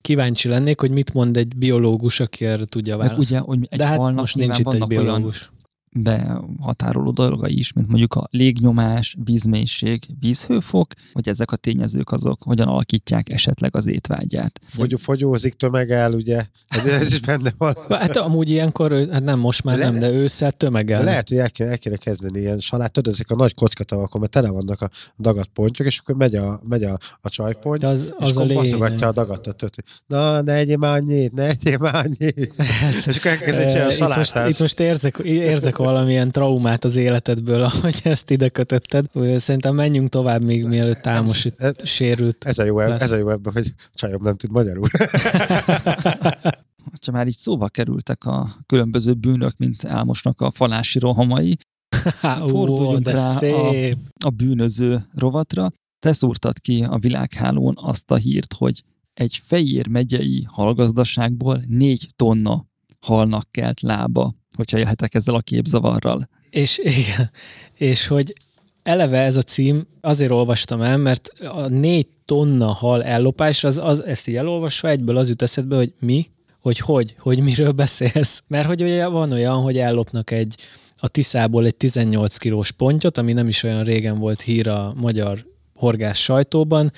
kíváncsi lennék, hogy mit mond egy biológus, aki erre tudja válaszolni. ugye, hogy egy de hát most nincs itt egy vannak olyan biológus. Behatároló dolgai is, mint mondjuk a légnyomás, vízmélység, vízhőfok, hogy ezek a tényezők azok hogyan alakítják esetleg az étvágyát. Fogy, fogyózik, tömegel, ugye? Ez, ez is benne van. Hát amúgy ilyenkor, hát nem most már Le- nem, de ősszel tömegel. Lehet, hogy el kéne, el kéne kezdeni ilyen salát, tudod, ezek a nagy kockatavakon, mert tele vannak a dagat pontyok, és akkor megy a, megy a, a csajpont, az, és az a akkor baszogatja a dagatot, hogy na, ne egyél már annyit, ne egyél már annyit. és akkor elkezd egy Eh, csinálni a itt, most, itt most érzek, érzek valamilyen traumát az életedből, [LAUGHS] ahogy ezt ide kötötted. Szerintem menjünk tovább, még mielőtt Támos Ez- sérült. Ez a jó, lesz. ez a jó ebben, hogy csajom nem tud magyarul. [LAUGHS] Ha már így szóba kerültek a különböző bűnök, mint Álmosnak a falási rohamai, [LAUGHS] Há, ó, Forduljunk de rá a- szép. a bűnöző rovatra, te szúrtad ki a világhálón azt a hírt, hogy egy Fejér megyei halgazdaságból négy tonna halnak kelt lába, hogyha jöhetek ezzel a képzavarral. És igen, és hogy eleve ez a cím, azért olvastam el, mert a négy tonna hal ellopás, az, az, ezt így elolvasva egyből az jut eszedbe, hogy mi, hogy hogy, hogy miről beszélsz. Mert hogy ugye van olyan, hogy ellopnak egy a Tiszából egy 18 kilós pontyot, ami nem is olyan régen volt hír a magyar horgász sajtóban,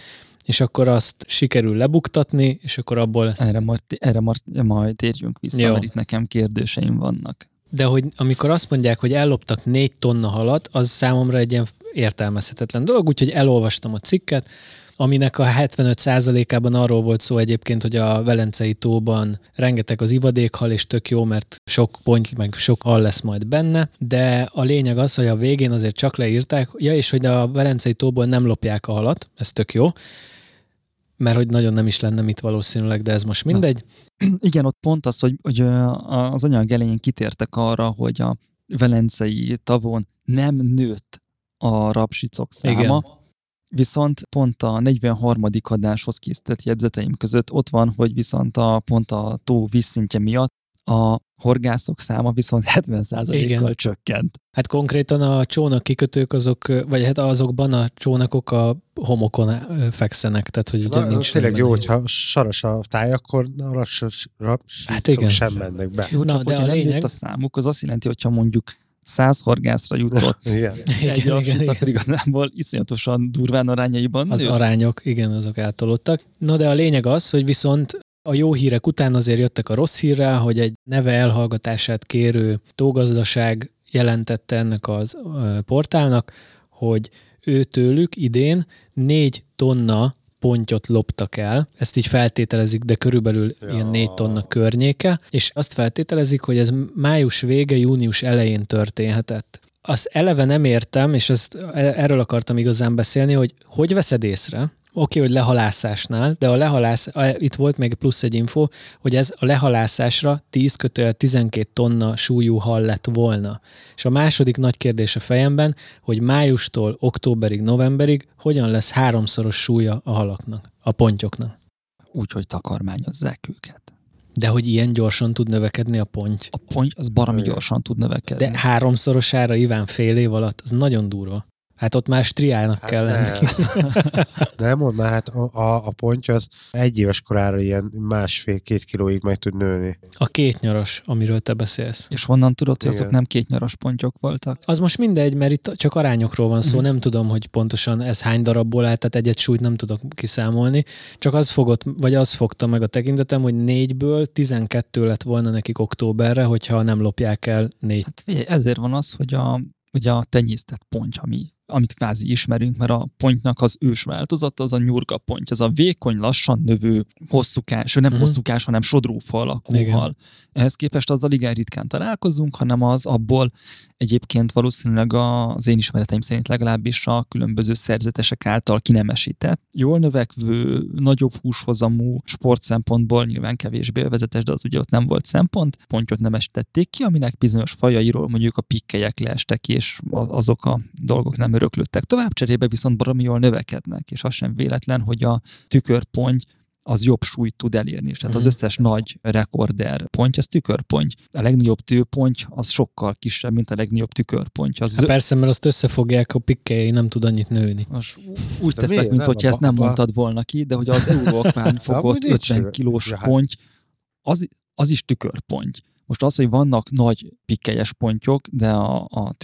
és akkor azt sikerül lebuktatni, és akkor abból lesz. Erre majd, erre majd, majd térjünk vissza, Jó. mert itt nekem kérdéseim vannak. De hogy amikor azt mondják, hogy elloptak négy tonna halat, az számomra egy ilyen értelmezhetetlen dolog, úgyhogy elolvastam a cikket, aminek a 75%-ában arról volt szó egyébként, hogy a Velencei tóban rengeteg az ivadékhal, és tök jó, mert sok ponty, meg sok hal lesz majd benne, de a lényeg az, hogy a végén azért csak leírták, ja, és hogy a Velencei tóból nem lopják a halat, ez tök jó, mert hogy nagyon nem is lenne mit valószínűleg, de ez most mindegy. [CLEARS THROAT] Igen, ott pont az, hogy, hogy az anyag elején kitértek arra, hogy a velencei tavon nem nőtt a rapsicok száma. Igen. viszont pont a 43. adáshoz készített jegyzeteim között ott van, hogy viszont a, pont a tó vízszintje miatt a horgászok száma viszont [LAUGHS] 70%-kal Igen. csökkent. Hát konkrétan a csónak kikötők azok, vagy hát azokban a csónakok a homokon fekszenek, tehát hogy ugye Na, nincs tényleg jó, hogyha saras a táj, akkor a rapsos, rapsicok Hát igen. sem mennek be. Jó, Na, csak de a nem lényeg- a számuk, az azt jelenti, hogyha mondjuk 100 horgászra jutott [LAUGHS] Igen. egy Igen, igen, igen. akkor igazából iszonyatosan durván arányaiban Az nőtt. arányok, igen, azok eltolódtak. No, de a lényeg az, hogy viszont a jó hírek után azért jöttek a rossz hírrel, hogy egy neve elhallgatását kérő tógazdaság jelentette ennek az portálnak, hogy ő tőlük idén négy tonna pontyot loptak el. Ezt így feltételezik, de körülbelül ja. ilyen négy tonna környéke, és azt feltételezik, hogy ez május vége, június elején történhetett. Azt eleve nem értem, és ezt, erről akartam igazán beszélni, hogy hogy veszed észre, Oké, hogy lehalászásnál, de a lehalász, itt volt még plusz egy info, hogy ez a lehalászásra 10 kötőjel 12 tonna súlyú hal lett volna. És a második nagy kérdés a fejemben, hogy májustól októberig, novemberig hogyan lesz háromszoros súlya a halaknak, a pontyoknak. Úgy, hogy takarmányozzák őket. De hogy ilyen gyorsan tud növekedni a ponty. A ponty az baromi gyorsan tud növekedni. De háromszorosára Iván fél év alatt, az nagyon durva. Hát ott már striának Hát kell lenni. nem. nem mond már, hát a, a, a ponty az egy éves korára ilyen másfél-két kilóig meg tud nőni. A két nyaros, amiről te beszélsz. És honnan tudod, hogy azok Igen. nem kétnyaras pontyok voltak? Az most mindegy, mert itt csak arányokról van szó, Mhm. nem tudom, hogy pontosan ez hány darabból áll, tehát egyet súlyt nem tudok kiszámolni. Csak az fogott, vagy az fogta meg a tekintetem, hogy négyből 12 lett volna nekik októberre, hogyha nem lopják el négy. Hát figyelj, ezért van az, hogy a, ugye a tenyésztett ponty, ami, amit kvázi ismerünk, mert a pontynak az ős változata az a nyurga ponty, az a vékony, lassan növő, hosszúkás, nem Mhm. uh-huh. hosszúkás, hanem sodrófa alakú hal. Ehhez képest azzal igen ritkán találkozunk, hanem az abból egyébként valószínűleg az én ismereteim szerint legalábbis a különböző szerzetesek által kinemesített, jól növekvő, nagyobb húshozamú sport szempontból nyilván kevésbé élvezetes, de az ugye ott nem volt szempont, pontyot nemesítették ki, aminek bizonyos fajairól mondjuk a pikkelyek leestek, és azok a dolgok nem öröklődtek. Tovább cserébe viszont baromi jól növekednek, és az sem véletlen, hogy a tükörponty az jobb súlyt tud elérni. Tehát az mhm. összes nagy rekorder pontja, az tükörponty. A legnagyobb tőponty az sokkal kisebb, mint a legnagyobb tükörponty. Az hát persze, mert azt összefogják, a pikkei nem tud annyit nőni. Most úgy de teszek, mint hogyha ezt nem mondtad volna ki, de hogy az Euróakván [LAUGHS] fogott 50 kilós hát- ponty, az, az is tükörponty. Most az, hogy vannak nagy pikkelyes pontyok, de a, a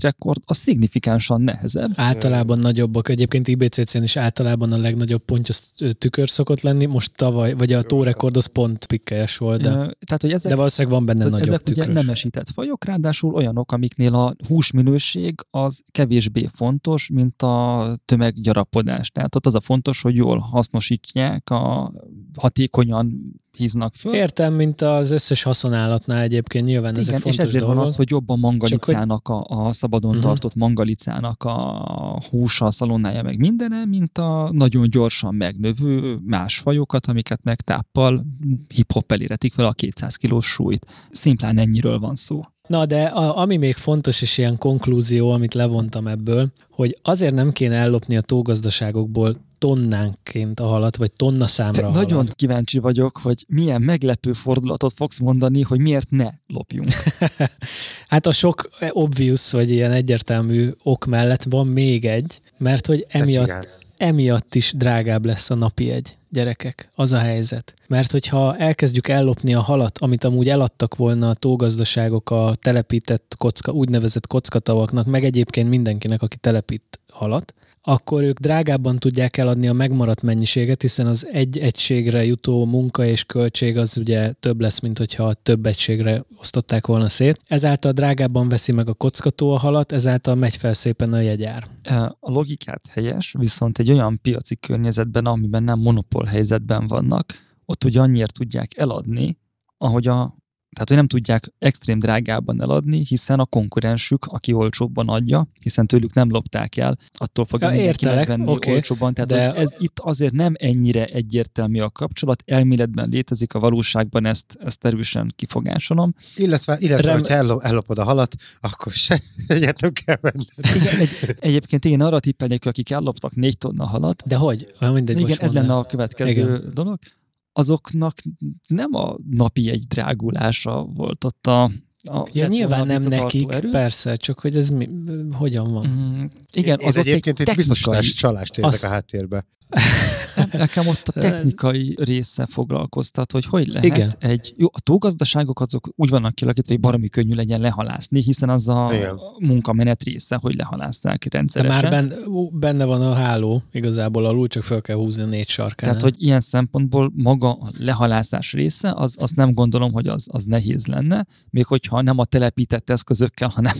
rekord az szignifikánsan nehezebb. Általában nagyobbak. Egyébként IBCC-n is általában a legnagyobb ponty az tükör szokott lenni. Most tavaly, vagy a tórekord az pont pikkelyes volt. De, tehát, hogy ezek, de valószínűleg van benne nagyobb Ezek tükrös. ugye nemesített fajok, ráadásul olyanok, amiknél a húsminőség az kevésbé fontos, mint a tömeggyarapodás. Tehát ott az a fontos, hogy jól hasznosítják, a hatékonyan híznak föl. Értem, mint az összes haszonállatnál egyébként nyilván Igen, ezek fontos és ezért dolgok. van az, hogy jobban mangalicának, hogy... a, a szabadon uh-huh. tartott mangalicának a húsa, a szalonnája, meg mindene, mint a nagyon gyorsan megnövő más fajokat, amiket meg táppal hip-hop eléretik fel a 200 kilós súlyt. Szimplán ennyiről van szó. Na, de a, ami még fontos, és ilyen konklúzió, amit levontam ebből, hogy azért nem kéne ellopni a tógazdaságokból tonnánként a halat, vagy tonna számra a Nagyon halat. kíváncsi vagyok, hogy milyen meglepő fordulatot fogsz mondani, hogy miért ne lopjunk. [LAUGHS] hát a sok obvious, vagy ilyen egyértelmű ok mellett van még egy, mert hogy emiatt, emiatt is drágább lesz a napi egy gyerekek, az a helyzet. Mert hogyha elkezdjük ellopni a halat, amit amúgy eladtak volna a tógazdaságok a telepített kocka, úgynevezett kockatavaknak, meg egyébként mindenkinek, aki telepít halat, akkor ők drágábban tudják eladni a megmaradt mennyiséget, hiszen az egy egységre jutó munka és költség az ugye több lesz, mint hogyha több egységre osztották volna szét. Ezáltal drágábban veszi meg a kockató a halat, ezáltal megy fel szépen a jegyár. A logikát helyes, viszont egy olyan piaci környezetben, amiben nem monopól helyzetben vannak, ott ugye annyiért tudják eladni, ahogy a tehát, hogy nem tudják extrém drágában eladni, hiszen a konkurensük, aki olcsóbban adja, hiszen tőlük nem lopták el, attól fogja ja, mindenki értelek, megvenni okay, olcsóbban. Tehát de... ez itt azért nem ennyire egyértelmű a kapcsolat, elméletben létezik, a valóságban ezt, ezt erősen kifogásolom. Illetve, illetve Rem... hogyha ellopod a halat, akkor se [LAUGHS] egyet nem kell venni. Igen, egy, egyébként én arra tippelnék, akik elloptak négy tonna halat. De hogy? Mindegy, igen, ez lenne a következő Igen. dolog azoknak nem a napi egy drágulása volt ott a, a ja, nyilván nem nekik, erő. persze, csak hogy ez mi, hogyan van. Mm, igen, Én az egyébként egy biztosítás csalást érzek azt... a háttérbe. Nekem ott a technikai része foglalkoztat, hogy hogy lehet Igen. egy... Jó, a tógazdaságok azok úgy vannak kialakítva, hogy baromi könnyű legyen lehalászni, hiszen az a Igen. munkamenet része, hogy lehalásszák rendszeresen. De már benne, benne van a háló igazából alul, csak fel kell húzni a négy sarkán. Tehát, hogy ilyen szempontból maga a lehalászás része, az, azt nem gondolom, hogy az, az nehéz lenne, még hogyha nem a telepített eszközökkel, hanem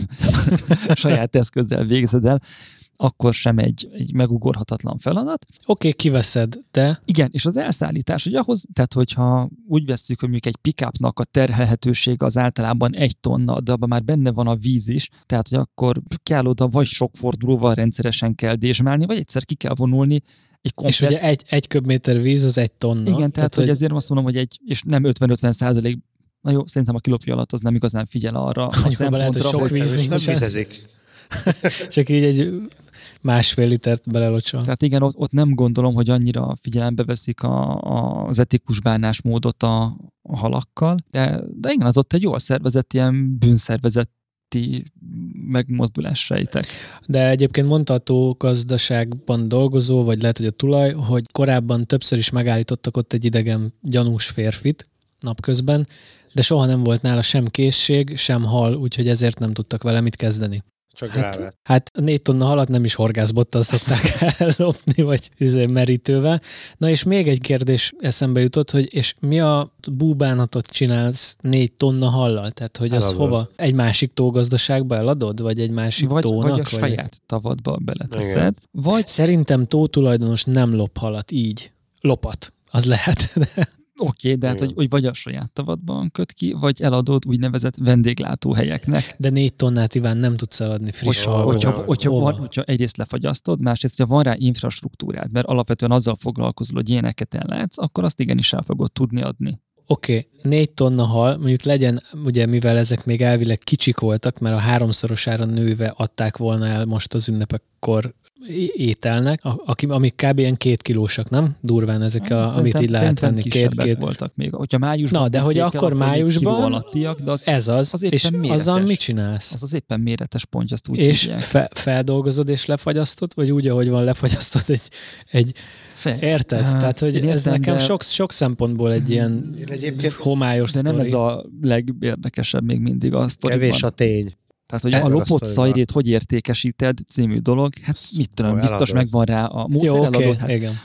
[LAUGHS] saját eszközzel végzed el akkor sem egy, egy megugorhatatlan feladat. Oké, okay, kiveszed, de... Igen, és az elszállítás, hogy ahhoz, tehát hogyha úgy veszük, hogy mondjuk egy pickupnak a terhelhetősége az általában egy tonna, de abban már benne van a víz is, tehát hogy akkor kell oda vagy sok fordulóval rendszeresen kell dézsmálni, vagy egyszer ki kell vonulni, egy komplet... És ugye egy, egy köbméter víz az egy tonna. Igen, tehát, tehát hogy, hogy ezért azt mondom, hogy egy, és nem 50-50 százalék, na jó, szerintem a kilopja alatt az nem igazán figyel arra a szempontra, lehet, hogy sok víz nem vizezik. Csak így egy másfél litert belelocsol. Tehát igen, ott, ott nem gondolom, hogy annyira figyelembe veszik a, a, az etikus bánásmódot a, a halakkal, de, de igen, az ott egy jól szervezett, ilyen bűnszervezeti megmozdulás sejtek. De egyébként mondható gazdaságban dolgozó, vagy lehet, hogy a tulaj, hogy korábban többször is megállítottak ott egy idegen gyanús férfit napközben, de soha nem volt nála sem készség, sem hal, úgyhogy ezért nem tudtak vele mit kezdeni. Csak hát, hát négy tonna halat nem is horgászbottal szokták [LAUGHS] ellopni, vagy merítővel. Na és még egy kérdés eszembe jutott, hogy és mi a búbánatot csinálsz négy tonna hallal? Tehát, hogy az hova? Egy másik tógazdaságba eladod? Vagy egy másik vagy, tónak? Vagy a vagy saját tavadba beleteszed. Igen. Vagy szerintem tótulajdonos nem lop halat így. Lopat. Az lehet. De [LAUGHS] Oké, de hát, hogy, hogy vagy a saját tavadban köt ki, vagy eladod úgynevezett vendéglátóhelyeknek. De négy tonnát Iván nem tudsz eladni friss Hogyha, hogyha, hogyha, Hova? van, hogyha egyrészt lefagyasztod, másrészt, hogyha van rá infrastruktúrád, mert alapvetően azzal foglalkozol, hogy ilyeneket ellátsz, akkor azt igenis el fogod tudni adni. Oké, okay, négy tonna hal, mondjuk legyen, ugye mivel ezek még elvileg kicsik voltak, mert a háromszorosára nőve adták volna el most az ünnepekkor ételnek, aki, amik kb. ilyen két kilósak, nem? Durván ezek, a, amit így lehet venni. Két-két. voltak még. Hogyha májusban Na, de hogy akkor még májusban kiló alattiak, de az, Ez az, Az és méretes. azzal mit csinálsz? az, az éppen méretes pontja, azt úgy és hívják. fe, feldolgozod és lefagyasztod, vagy úgy, ahogy van lefagyasztod egy, egy Fe, érted? Hát, Tehát, hogy én ez értem, nekem de- sok, sok szempontból egy ilyen Én egyébként homályos De nem sztori. ez a legérdekesebb még mindig a sztoriban. kevés a tény. Tehát, hogy Erről a lopott szajrét hogy értékesíted című dolog, hát mit tudom, biztos megvan rá a módszer, Jó, eladod, hát igen.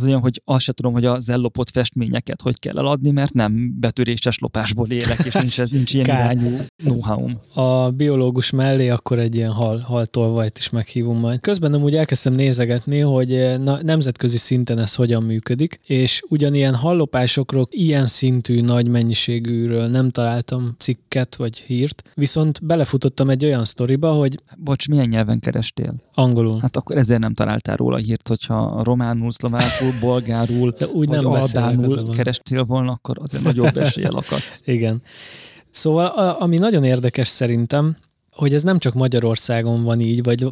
Az olyan, hogy azt se tudom, hogy az ellopott festményeket hogy kell eladni, mert nem betöréses lopásból élek, és nincs, ez, nincs ilyen irányú know-how-m. a biológus mellé akkor egy ilyen hal, haltolvajt is meghívom majd. Közben nem úgy elkezdtem nézegetni, hogy eh, na, nemzetközi szinten ez hogyan működik, és ugyanilyen hallopásokról ilyen szintű nagy mennyiségűről nem találtam cikket vagy hírt, viszont belefutottam egy olyan sztoriba, hogy Bocs, milyen nyelven kerestél? angolul. Hát akkor ezért nem találtál róla hírt, hogyha románul, szlovákul, bolgárul, De úgy vagy nem albánul kerestél volna, akkor azért nagyobb eséllyel akadsz. [LAUGHS] Igen. Szóval, a, ami nagyon érdekes szerintem, hogy ez nem csak Magyarországon van így, vagy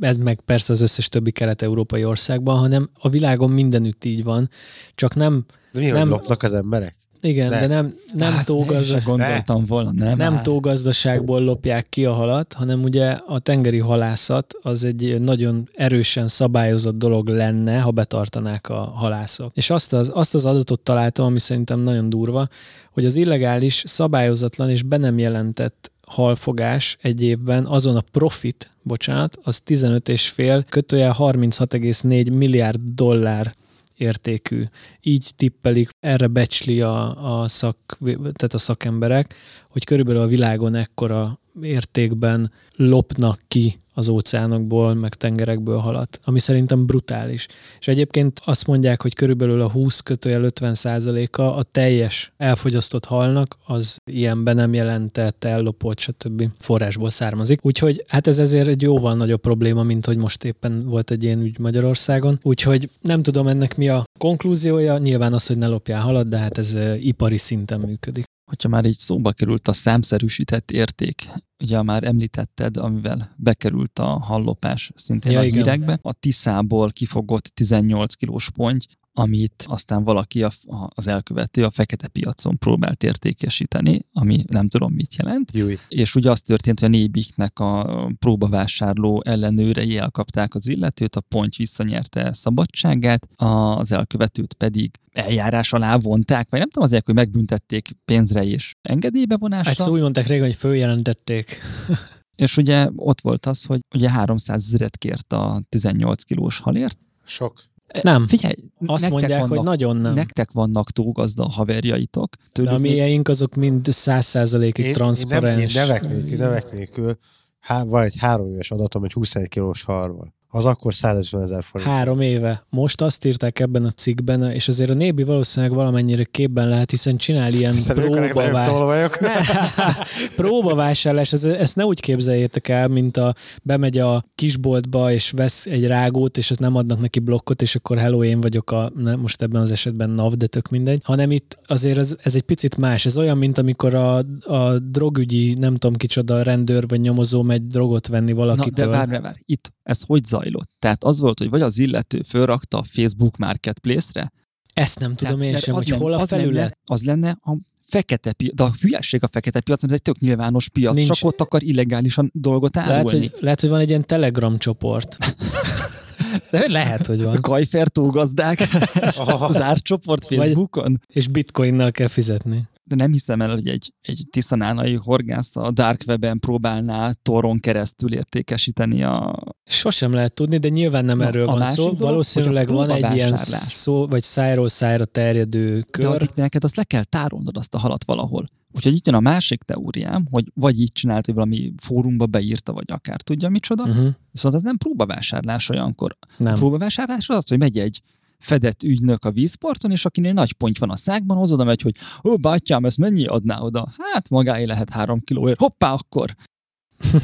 ez meg persze az összes többi kelet-európai országban, hanem a világon mindenütt így van, csak nem, De mi, Nem. hogy lopnak az emberek? Igen, de, De. nem, nem, Azt én tógazda, se gondoltam volna, nem? nem áll. tógazdaságból lopják ki a halat, hanem ugye a tengeri halászat az egy nagyon erősen szabályozott dolog lenne, ha betartanák a halászok. És azt az, azt az adatot találtam, ami szerintem nagyon durva, hogy az illegális, szabályozatlan és be nem jelentett halfogás egy évben azon a profit, bocsánat, az 15,5 kötője 36,4 milliárd dollár értékű. Így tippelik, erre becsli a, a, szak, tehát a szakemberek, hogy körülbelül a világon ekkora értékben lopnak ki az óceánokból, meg tengerekből halat, ami szerintem brutális. És egyébként azt mondják, hogy körülbelül a 20 kötőjel 50 százaléka a teljes elfogyasztott halnak az ilyen be nem jelentett, ellopott, stb. forrásból származik. Úgyhogy hát ez ezért egy jóval nagyobb probléma, mint hogy most éppen volt egy ilyen ügy Magyarországon. Úgyhogy nem tudom ennek mi a konklúziója, nyilván az, hogy ne lopjál halat, de hát ez eh, ipari szinten működik. Hogyha már így szóba került a számszerűsített érték, ugye már említetted, amivel bekerült a hallopás szintén Ja, a igen. hírekbe, a Tiszából kifogott 18 kilós ponty, amit aztán valaki a, a- az elkövető a fekete piacon próbált értékesíteni, ami nem tudom mit jelent. Júj. És ugye az történt, hogy a Nébiknek a próbavásárló ellenőrei elkapták az illetőt, a ponty visszanyerte szabadságát, az elkövetőt pedig eljárás alá vonták, vagy nem tudom azért, hogy megbüntették pénzre és engedélybevonásra. Hát úgy mondták régen, hogy följelentették. [LAUGHS] És ugye ott volt az, hogy ugye 300 ezeret kért a 18 kilós halért. Sok. Nem. Figyelj, Azt nektek mondják, vannak, hogy nagyon nem. Nektek vannak tógazda haverjaitok. De Tőlük a még- mélyeink azok mind száz százalékig Én, transzparens. én, nem, én nevek nélkül, nevek nélkül há, van egy három éves adatom egy 21 kilós halról. Az akkor 150 ezer forint. Három éve. Most azt írták ebben a cikkben, és azért a Nébi valószínűleg valamennyire képben lehet, hiszen csinál ilyen Hiszen ők a legnagyobb próbavá... tolvajok. [LAUGHS] próbavásárlás. Ez, ezt ne úgy képzeljétek el, mint a bemegy a kisboltba, és vesz egy rágót, és azt nem adnak neki blokkot, és akkor hello, én vagyok a, nem, most ebben az esetben NAV, de tök mindegy, hanem itt azért ez, ez egy picit más. Ez olyan, mint amikor a, a drogügyi, nem tudom kicsoda, rendőr vagy nyomozó megy drogot venni Na, valakitől. de várj, várj, várj. Itt ez hogy zajlott? Tehát az volt, hogy vagy az illető fölrakta a Facebook Marketplace-re, Ezt nem tudom Tehát, én sem, hogy lenne- hol a felület. Lenne, az lenne a fekete piac, de a hülyesség a fekete piac, mert ez egy tök nyilvános piac, Nincs- csak ott akar illegálisan dolgot árulni. Lehet hogy, lehet, hogy van egy ilyen Telegram csoport. [LAUGHS] De lehet, hogy van. Kajfertó gazdák, [LAUGHS] zárt csoport Vagy- Facebookon. És bitcoinnal kell fizetni. De nem hiszem el, hogy egy, egy tiszanánai horgász a Dark Web-en próbálná toron keresztül értékesíteni a... Sosem lehet tudni, de nyilván nem Na, erről a van szó. dolog, Valószínűleg a van egy ilyen szó, vagy szájról szájra terjedő De kör. addig neked azt le kell tárolnod azt a halat valahol. Úgyhogy itt jön a másik teóriám, hogy vagy így csinált, hogy valami fórumba beírta, vagy akár tudja micsoda, uh-huh. Viszont ez nem próbavásárlás olyankor. A Nem. próbavásárlás az az, hogy megy egy fedett ügynök a vízparton, és akinél nagy ponty van a szákban, az oda megy, hogy ó, bátyám, ez mennyi adná oda? Hát magáé lehet három kilóért. Hoppá, akkor! [LAUGHS]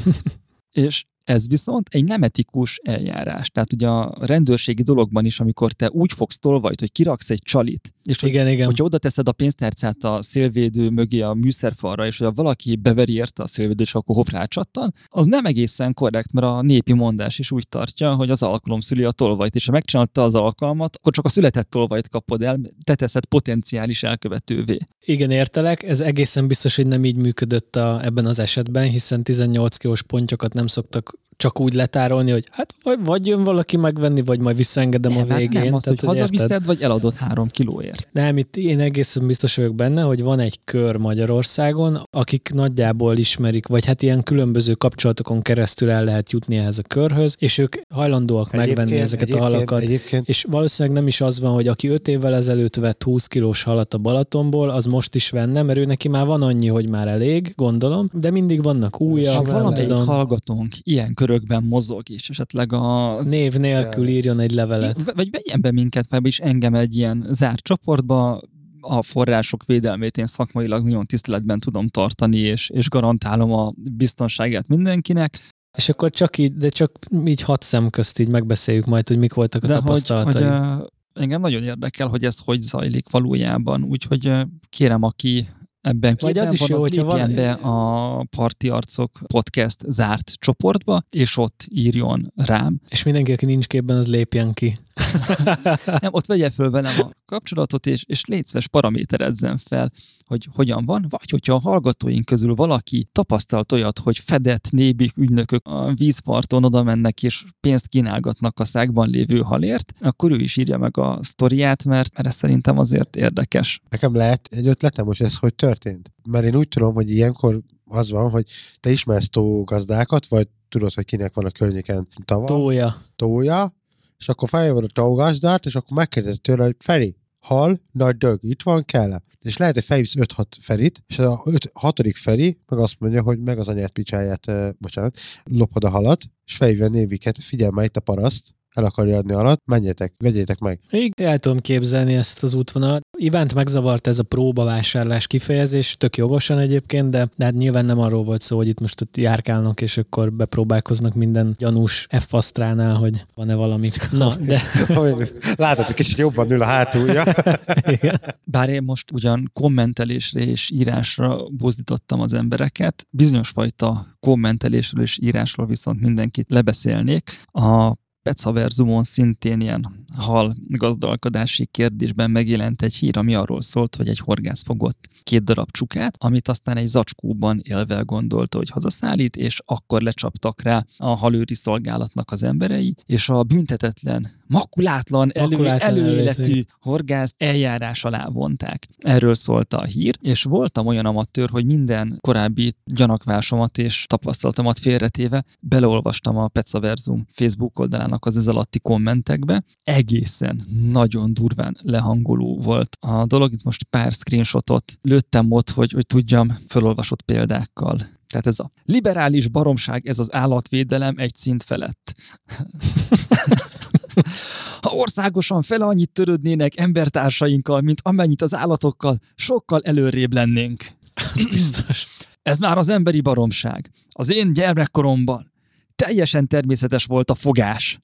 és ez viszont egy nem etikus eljárás. Tehát ugye a rendőrségi dologban is, amikor te úgy fogsz tolvajt, hogy kiraksz egy csalit, és igen, hogy, igen. hogyha oda teszed a pénztárcát a szélvédő mögé a műszerfalra, és hogy valaki beveri érte a szélvédőt, és akkor hopp rácsattan, az nem egészen korrekt, mert a népi mondás is úgy tartja, hogy az alkalom szüli a tolvajt, és ha megcsinálta az alkalmat, akkor csak a született tolvajt kapod el, te teszed potenciális elkövetővé. Igen, értelek. Ez egészen biztos, hogy nem így működött a, ebben az esetben, hiszen 18 kilós pontyokat nem szoktak csak úgy letárolni, hogy hát vagy, vagy jön valaki megvenni, vagy majd visszaengedem nem, a végén. Nem, az, Tehát, hogy hazaviszed, vagy eladod három kilóért. Nem, itt én egészen biztos vagyok benne, hogy van egy kör Magyarországon, akik nagyjából ismerik, vagy hát ilyen különböző kapcsolatokon keresztül el lehet jutni ehhez a körhöz, és ők hajlandóak egyébként, megvenni ezeket egyébként, a halakat. Egyébként. És valószínűleg nem is az van, hogy aki öt évvel ezelőtt vett 20 kilós halat a Balatonból, az most is venne, mert ő neki már van annyi, hogy már elég, gondolom, de mindig vannak újak. Ha valamelyik hallgatónk ilyen körökben mozog, és esetleg a Név nélkül írjon egy levelet. Vagy vegyen be minket, vagy is engem egy ilyen zárt csoportba, a források védelmét én szakmailag nagyon tiszteletben tudom tartani, és, és garantálom a biztonságát mindenkinek. És akkor csak így, de csak így hat szem közt így megbeszéljük majd, hogy mik voltak a De hogy, tapasztalatai. hogy uh, engem nagyon érdekel, hogy ez hogy zajlik valójában, úgyhogy uh, kérem, aki ebben Vagy az is van, jó, hogyha van- be a Parti Arcok podcast zárt csoportba, és ott írjon rám. És mindenki, aki nincs képben, az lépjen ki. [LAUGHS] Nem, ott vegye föl velem a kapcsolatot, és, és létszves paraméterezzen fel, hogy hogyan van, vagy hogyha a hallgatóink közül valaki tapasztalt olyat, hogy fedett nébik ügynökök a vízparton oda mennek és pénzt kínálgatnak a szákban lévő halért, akkor ő is írja meg a sztoriát, mert, mert ez szerintem azért érdekes. Nekem lehet egy ötletem, hogy ez hogy történt. Mert én úgy tudom, hogy ilyenkor az van, hogy te ismersz tógazdákat, vagy tudod, hogy kinek van a környéken tava, Tója. tója, és akkor feljövöd a tógazdát, és akkor megkérdezed tőle, hogy Feri, hal, nagy dög, itt van, kell -e? És lehet, hogy felhívsz 5-6 ferit, és a 5, hatodik feri meg azt mondja, hogy meg az anyát picsáját, uh, bocsánat, lopod a halat, és felhívja a néviket, figyelj már itt a paraszt, el akarja adni a halat, menjetek, vegyétek meg. Így el tudom képzelni ezt az útvonalat. Ivánt megzavart ez a próbavásárlás kifejezés, tök jogosan egyébként, de, de hát nyilván nem arról volt szó, hogy itt most ott járkálnak, és akkor bepróbálkoznak minden gyanús f hogy van-e valami. Na, de [LAUGHS] Látod, hogy kicsit jobban ül a hátulja. [LAUGHS] igen. Bár én most ugyan kommentelésre és írásra buzdítottam az embereket, bizonyos fajta kommentelésről és írásról viszont mindenkit lebeszélnék. A Pecaverzumon szintén ilyen hal gazdálkodási kérdésben megjelent egy hír, ami arról szólt, hogy egy horgász fogott két darab csukát, amit aztán egy zacskóban élve gondolta, hogy hazaszállít, és akkor lecsaptak rá a halőri szolgálatnak az emberei, és a büntetetlen, makulátlan, elő, Makulátlan előéletű horgász eljárás alá vonták. Erről szólt a hír, és voltam olyan amatőr, hogy minden korábbi gyanakvásomat és tapasztalatomat félretéve beleolvastam a Pecaverzum Facebook oldalának az ez alatti kommentekbe. Egészen nagyon durván lehangoló volt a dolog. Itt most pár screenshotot lőttem ott, hogy, hogy tudjam felolvasott példákkal. Tehát ez a liberális baromság, ez az állatvédelem egy szint felett. [LAUGHS] Ha országosan fele annyit törődnének embertársainkkal, mint amennyit az állatokkal, sokkal előrébb lennénk. Az biztos. [CLEARS THROAT] Ez már az emberi baromság. Az én gyermekkoromban teljesen természetes volt a fogás.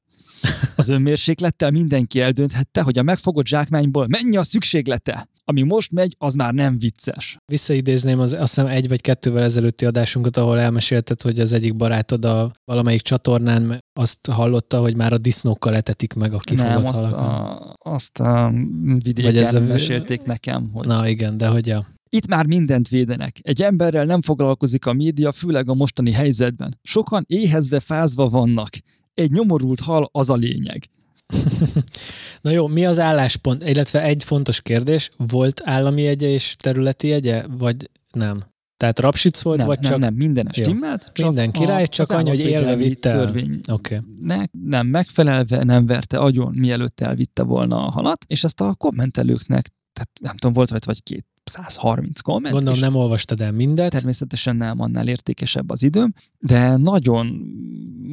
Az önmérséklettel mindenki eldönthette, hogy a megfogott zsákmányból mennyi a szükséglete. Ami most megy, az már nem vicces. Visszaidézném az, azt hiszem egy vagy kettővel ezelőtti adásunkat, ahol elmesélted, hogy az egyik barátod a valamelyik csatornán azt hallotta, hogy már a disznókkal etetik meg a kifogott nem, azt halakat. a, azt a Vagy vidéken ez a- mesélték nekem, hogy Na igen, de hogy a... Itt már mindent védenek. Egy emberrel nem foglalkozik a média, főleg a mostani helyzetben. Sokan éhezve, fázva vannak. Egy nyomorult hal az a lényeg. [LAUGHS] Na jó, mi az álláspont? Illetve egy fontos kérdés, volt állami jegye és területi jegye, vagy nem? Tehát rapsic volt, nem, vagy nem, csak... nem, minden stimmelt. Csak Minden király, csak az annyi, hogy élve vitte törvény Oké. ne, nem megfelelve, nem verte agyon, mielőtt elvitte volna a halat, és ezt a kommentelőknek tehát nem tudom, volt rajta vagy két 130 komment. Gondolom nem olvastad el mindet. Természetesen nem, annál értékesebb az időm, de nagyon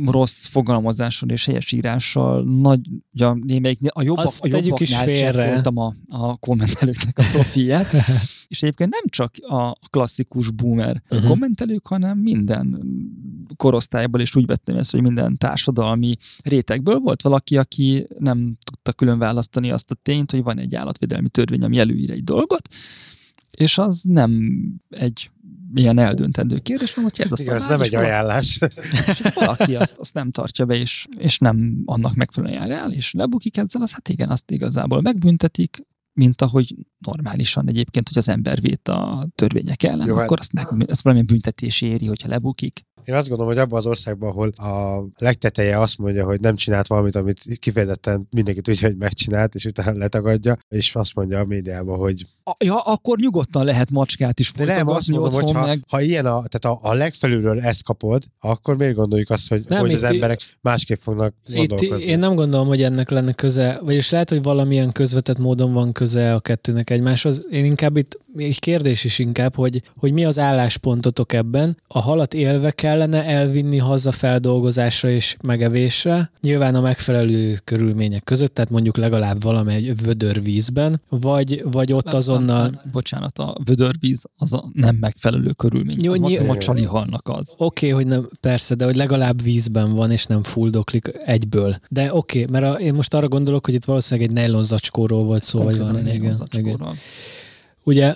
rossz fogalmazáson és helyesírással, nagy, a némelyik, a jobbak, Azt a tegyük is félre. a, a kommentelőknek a profilját, [LAUGHS] és egyébként nem csak a klasszikus boomer uh-huh. kommentelők, hanem minden korosztályból, és úgy vettem ezt, hogy minden társadalmi rétegből volt valaki, aki nem tudta külön választani azt a tényt, hogy van egy állatvédelmi törvény, ami előír egy dolgot, és az nem egy ilyen eldöntendő kérdés, hanem hogy ez a Igen, ez szabály, nem egy valaki- ajánlás. és valaki azt, azt nem tartja be, és, és nem annak megfelelően jár el, és lebukik ezzel, az hát igen, azt igazából megbüntetik, mint ahogy normálisan egyébként, hogy az ember vét a törvények ellen, Jó, hát- akkor azt, meg, ezt valamilyen büntetés éri, hogyha lebukik. Én azt gondolom, hogy abban az országban, ahol a legteteje azt mondja, hogy nem csinált valamit, amit kifejezetten mindenki tudja, hogy megcsinált, és utána letagadja, és azt mondja a médiában, hogy A, ja, akkor nyugodtan lehet macskát is de nem, azt mondom, hogy ha, meg. ha ilyen a, tehát a, a legfelülről ezt kapod, akkor miért gondoljuk azt, hogy, Nem, hogy az itt- emberek másképp fognak Itt, gondolkozni? én nem gondolom, hogy ennek lenne köze, vagyis lehet, hogy valamilyen közvetett módon van köze a kettőnek egymáshoz. Én inkább itt egy kérdés is inkább, hogy, hogy mi az álláspontotok ebben. A halat élve kellene elvinni haza feldolgozásra és megevésre, nyilván a megfelelő körülmények között, tehát mondjuk legalább valamely vödör vízben, vagy, vagy ott azonnal... Nem, nem, bocsánat, a vödörvíz az a nem megfelelő körülmény. Jó, az nyilván- maximum a csali halnak az. Oké, okay, hogy nem, persze, de hogy legalább vízben van, és nem fulldoklik egyből. De oké, okay, mert a, én most arra gondolok, hogy itt valószínűleg egy nylon zacskóról volt szó, vagy Konkrétan valami. Igen, igen, igen. igen. Ugye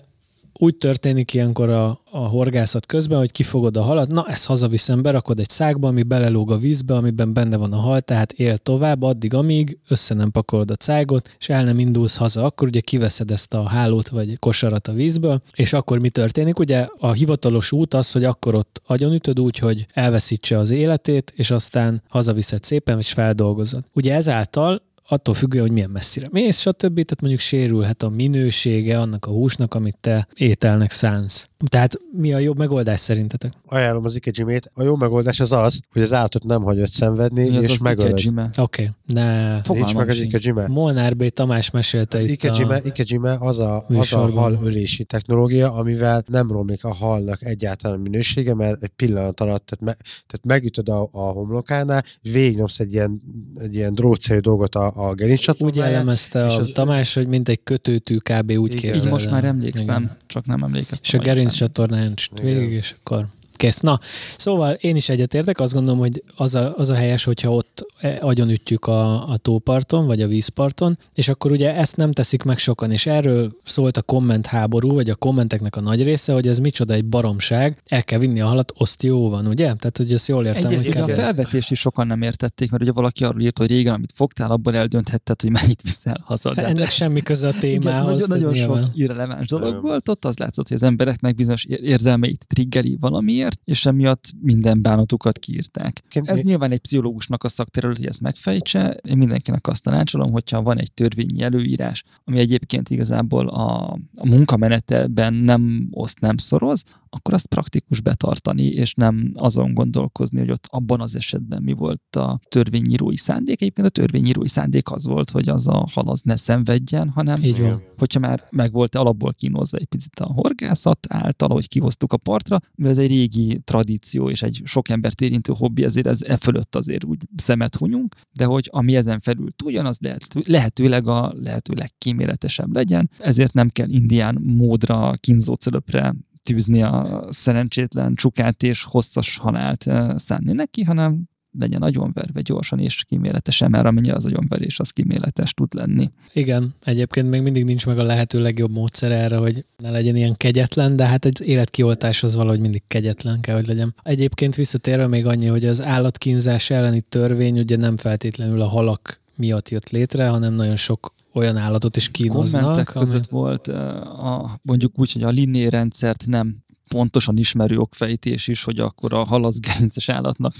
úgy történik ilyenkor a, a horgászat közben, hogy kifogod a halat, na ezt hazaviszem, berakod egy szágba, ami belelóg a vízbe, amiben benne van a hal, tehát él tovább addig, amíg össze nem pakolod a cágot, és el nem indulsz haza, akkor ugye kiveszed ezt a hálót vagy kosarat a vízből, és akkor mi történik? Ugye a hivatalos út az, hogy akkor ott agyonütöd úgy, hogy elveszítse az életét, és aztán hazaviszed szépen, és feldolgozod. Ugye ezáltal attól függően, hogy milyen messzire mész, stb. Tehát mondjuk sérülhet a minősége annak a húsnak, amit te ételnek szánsz. Tehát mi a jobb megoldás szerintetek? Ajánlom az ikejimét. A jó megoldás az az, hogy az állatot nem hagyod szenvedni, Mi és az megölöd. Oké, okay. ne. Nincs meg az ikejime. Molnár B. Tamás mesélte Az itt ikejime, a... ikejime az a, az a műsorban. halölési technológia, amivel nem romlik a halnak egyáltalán a minősége, mert egy pillanat alatt, tehát, me, tehát megütöd a, a homlokánál, végignyomsz egy ilyen, egy ilyen drótszerű dolgot a, a Úgy gerincsatornáján, jellemezte és a az- Tamás, hogy mint egy kötőtű kb. úgy képzeld Így most már emlékszem, Igen. csak nem emlékeztem. És a hogy gerinc nem. csatornán végig, és akkor kész. Na, szóval én is egyetértek, azt gondolom, hogy az a, az a helyes, hogyha ott e, agyonütjük a, a tóparton, vagy a vízparton, és akkor ugye ezt nem teszik meg sokan, és erről szólt a komment háború, vagy a kommenteknek a nagy része, hogy ez micsoda egy baromság, el kell vinni a halat, osztió van, ugye? Tehát, hogy ezt jól értem. Egyrészt hogy a felvetést is sokan nem értették, mert ugye valaki arról írt, hogy régen, amit fogtál, abból eldönthetted, hogy mennyit viszel haza. De Ennek semmi köze a igen, témához. nagyon, tehát nagyon sok irreleváns dolog volt ott, az látszott, hogy az embereknek bizonyos ér- érzelmeit triggeli valamiért, és emiatt minden bánatukat kiírták. Ez nyilván egy pszichológusnak a szakterület, hogy ezt megfejtse. Én mindenkinek azt tanácsolom, hogyha van egy törvényi előírás, ami egyébként igazából a, a munkamenetben nem oszt, nem szoroz, akkor azt praktikus betartani, és nem azon gondolkozni, hogy ott abban az esetben mi volt a törvényírói szándék. Egyébként a törvényírói szándék az volt, hogy az a hal az ne szenvedjen, hanem Így van. hogyha már meg volt alapból kínozva egy picit a horgászat által, hogy kihoztuk a partra, mert ez egy régi tradíció és egy sok embert érintő hobbi, ezért ez e fölött azért úgy szemet hunyunk, de hogy ami ezen felül túljon, az lehet, lehetőleg a lehető legkíméletesebb legyen, ezért nem kell indián módra, kínzócölöpre tűzni a szerencsétlen csukát és hosszas halált szánni neki, hanem legyen agyonverve gyorsan és kíméletesen, mert amennyire az agyonverés, az kíméletes tud lenni. Igen, egyébként még mindig nincs meg a lehető legjobb módszer erre, hogy ne legyen ilyen kegyetlen, de hát egy életkioltás az valahogy mindig kegyetlen kell, hogy legyen. Egyébként visszatérve még annyi, hogy az állatkínzás elleni törvény ugye nem feltétlenül a halak miatt jött létre, hanem nagyon sok olyan állatot is kínoznak. kommentek ami- között volt a, mondjuk úgy, hogy a Linné rendszert nem pontosan ismerő okfejtés is, hogy akkor a halasz gerinces állatnak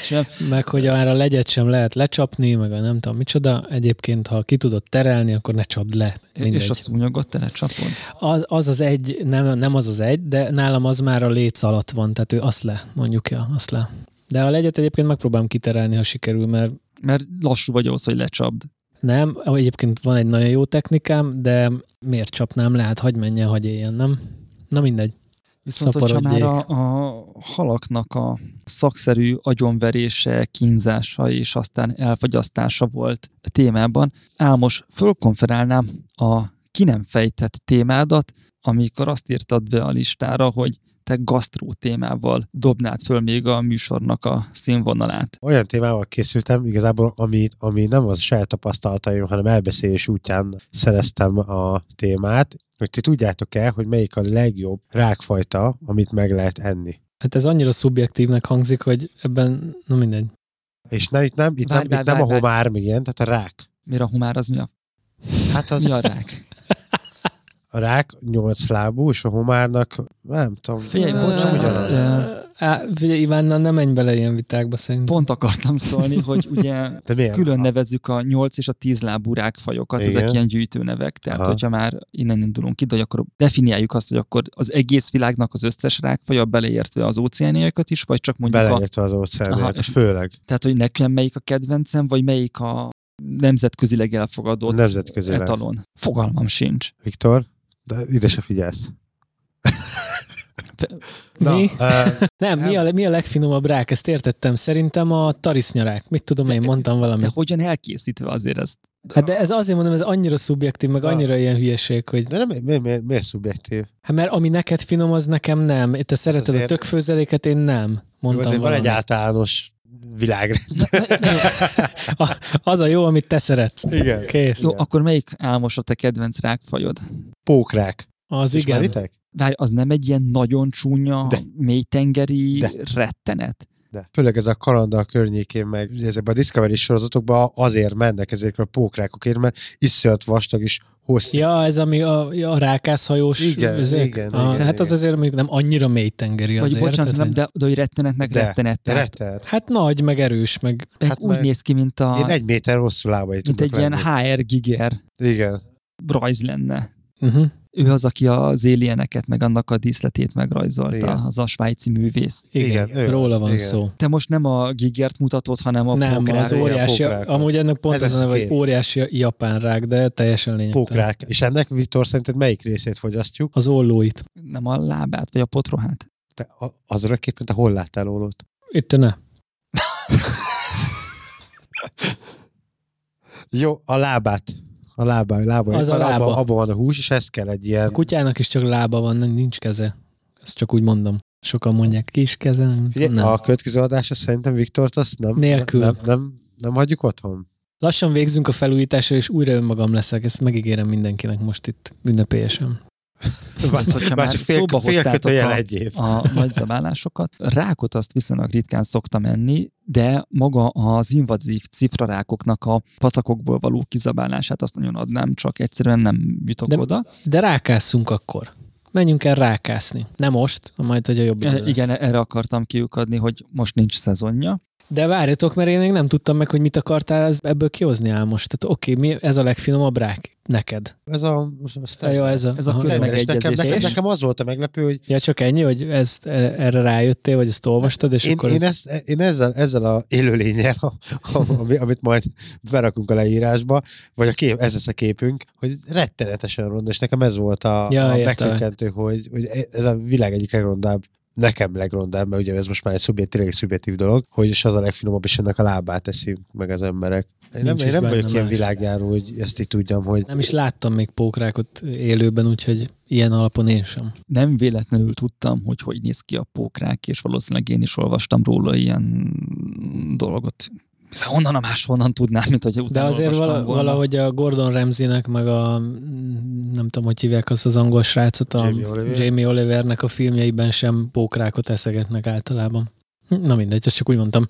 sem. Meg hogy már a legyet sem lehet lecsapni, meg a nem tudom micsoda. Egyébként, ha ki tudod terelni, akkor ne csapd le. Mindegy. És a szúnyogot telecsapod. Az, az az egy, nem, nem az az egy, de nálam az már a léc alatt van, tehát ő azt le, mondjuk ja, azt le. De a legyet egyébként megpróbálom kiterelni, ha sikerül, mert Mert lassú vagy ahhoz, hogy lecsapd. Nem, egyébként van egy nagyon jó technikám, de miért csapnám le? Hát hagy menjen, hagy éljen, nem? Na mindegy. Viszont, hogyha már a, a halaknak a szakszerű agyonverése, kínzása és aztán elfogyasztása volt a témában, Álmos, fölkonferálnám a ki nem fejtett témádat, amikor azt írtad be a listára, hogy te gasztró témával dobnád föl még a műsornak a színvonalát. Olyan témával készültem, igazából, ami, ami nem az a saját tapasztalataim, hanem elbeszélés útján szereztem a témát, hogy ti tudjátok-e, hogy melyik a legjobb rákfajta, amit meg lehet enni. Hát ez annyira szubjektívnek hangzik, hogy ebben, na mindegy. És nem, itt nem, itt Várj, nem, várj, itt nem a várj, várj. homár, meg ilyen, tehát a rák. Mire a humár az mi a, Hát az mi a rák? A rák nyolc lábú, és a homárnak, nem tudom. Figyelj, bocsánat, figyelj, Iván, na, nem menj bele ilyen vitákba szerintem. Pont akartam szólni, hogy ugye [LAUGHS] külön nevezzük a 8 és a 10 lábú rákfajokat, Igen. ezek ilyen gyűjtőnevek, tehát Aha. hogyha már innen indulunk ki, de hogy akkor definiáljuk azt, hogy akkor az egész világnak az összes rákfaja beleértve az óceániakat is, vagy csak mondjuk a... Beleértve az óceániak, Aha, és- főleg. Tehát, hogy nekem melyik a kedvencem, vagy melyik a nemzetközileg elfogadott Nemzetközileg. etalon. Fogalmam sincs. Viktor, de ide se figyelsz. Mi? uh, [LAUGHS] Nem, mi a, mi a legfinomabb rák? Ezt értettem. Szerintem a tarisznyarák. Mit tudom én, mondtam De valamit. hogyan elkészítve azért ezt? Hát de ez azért mondom, ez annyira szubjektív, meg Na. annyira ilyen hülyeség, hogy de nem, miért, miért, miért szubjektív? hát mert ami neked finom, az nekem nem. Te szereted a azért- tökfőzeléket, én nem. Jó, Mondtam azért van egy valamit. általános világrend. A- Az a jó, amit te szeretsz. Igen. Kész. Jó, akkor melyik álmos a te kedvenc rákfajod? Pókrák. Az igen. Ismeritek? Várj, az nem egy ilyen nagyon csúnya, De. mélytengeri De. rettenet? De. Főleg ez a Kanada környékén, meg ezekben a Discovery sorozatokban azért mennek ezekre a pókrákokért, mert iszonyat vastag és hosszú. Ja, ez ami a, a rákászhajós Igen, üzék? igen, ah, igen, Hát az igen. azért mondjuk nem annyira mélytengeri Vagy azért. bocsánat, tehát, nem, de, de hogy rettenetnek De, rettenet. De rettenet. Hát nagy, meg erős, meg meg hát úgy meg- néz ki, mint, a, Én egy méter hosszú lábai mint egy ilyen lenni. HR giger Igen. rajz lenne. uh-huh. Ő az, aki az alieneket, meg annak a díszletét megrajzolta, Igen. az a svájci művész. igen, Igen, róla van igen. szó. Te most nem a gigert mutatod, hanem a nem, pókrák. az óriási, pókrák. amúgy ennek pont Ez az, az a neve, hogy óriási japán rák, de teljesen lényegtelen. Pókrák. És ennek, Viktor, szerinted melyik részét fogyasztjuk? Az ollóit. Nem a lábát, vagy a potrohát. Te a- azra a képen te hol láttál ólót? Itt ne. [LAUGHS] Jó, a lábát. A lába, a lába. Az a lába. lába. Abban van a hús, és ez kell egy ilyen... A kutyának is csak lába van, nincs keze. Ezt csak úgy mondom. Sokan mondják, kis keze. nem Figyelj, nem. a következő adásra szerintem Viktort azt nem, Nélkül. nem, nem, nem hagyjuk otthon. Lassan végzünk a felújításra, és újra önmagam leszek. Ezt megígérem mindenkinek most itt ünnepélyesen. Hát, hogyha már csak fél, szóba fél hoztátok a, egy év. a nagy zabálásokat. Rákot azt viszonylag ritkán szoktam enni, de maga az invazív cifrarákoknak a patakokból való kizabálását azt nagyon adnám, csak egyszerűen nem jutok De- oda. De rákásszunk akkor. Menjünk el rákászni. Nem most, majd, hogy a jobb idő E, lesz. Igen, erre akartam kiukadni, hogy most nincs szezonja. De várjatok, mert én még nem tudtam meg, hogy mit akartál ebből kihozni el most. Tehát oké, mi ez a legfinomabb rák neked? Ez a... Ja, jó, ez a, Ez a aha. köz- Tényleg, és nekem, nekem, nekem, az volt a meglepő, hogy Ja, csak ennyi, hogy ezt, e- erre rájöttél, vagy ezt olvastad, és én, akkor én, ez... ezt, én ezzel, ezzel a élőlényel, a, a, ami, amit majd berakunk a leírásba, vagy a kép, ez lesz a képünk, hogy rettenetesen ronda, és nekem ez volt a, Ja, a megkökkentő, hogy, hogy ez a világ egyik legrondább nekem legrondább, mert ugye ez most már egy szubjektív, tényleg szubjektív dolog, hogy és az a legfinomabb, és ennek a lábát teszik meg az emberek. Én nem, én is nem vagyok ilyen más. világjáró, hogy ezt így tudjam, hogy Nem is láttam még pókrákot élőben, úgyhogy ilyen alapon én sem. Nem véletlenül tudtam, hogy hogy néz ki a pókrák, és valószínűleg én is olvastam róla ilyen dolgot. Hiszen honnan a máshonnan tudnám, mint hogy De utána azért olvastam vala, volna. valahogy a Gordon Ramsay-nek, meg a nem tudom, hogy hívják azt az angol srácot, a Jamie Oliver. Jamie Olivernek a filmjeiben sem pókrákot eszegetnek általában. Na mindegy, ezt csak úgy mondtam.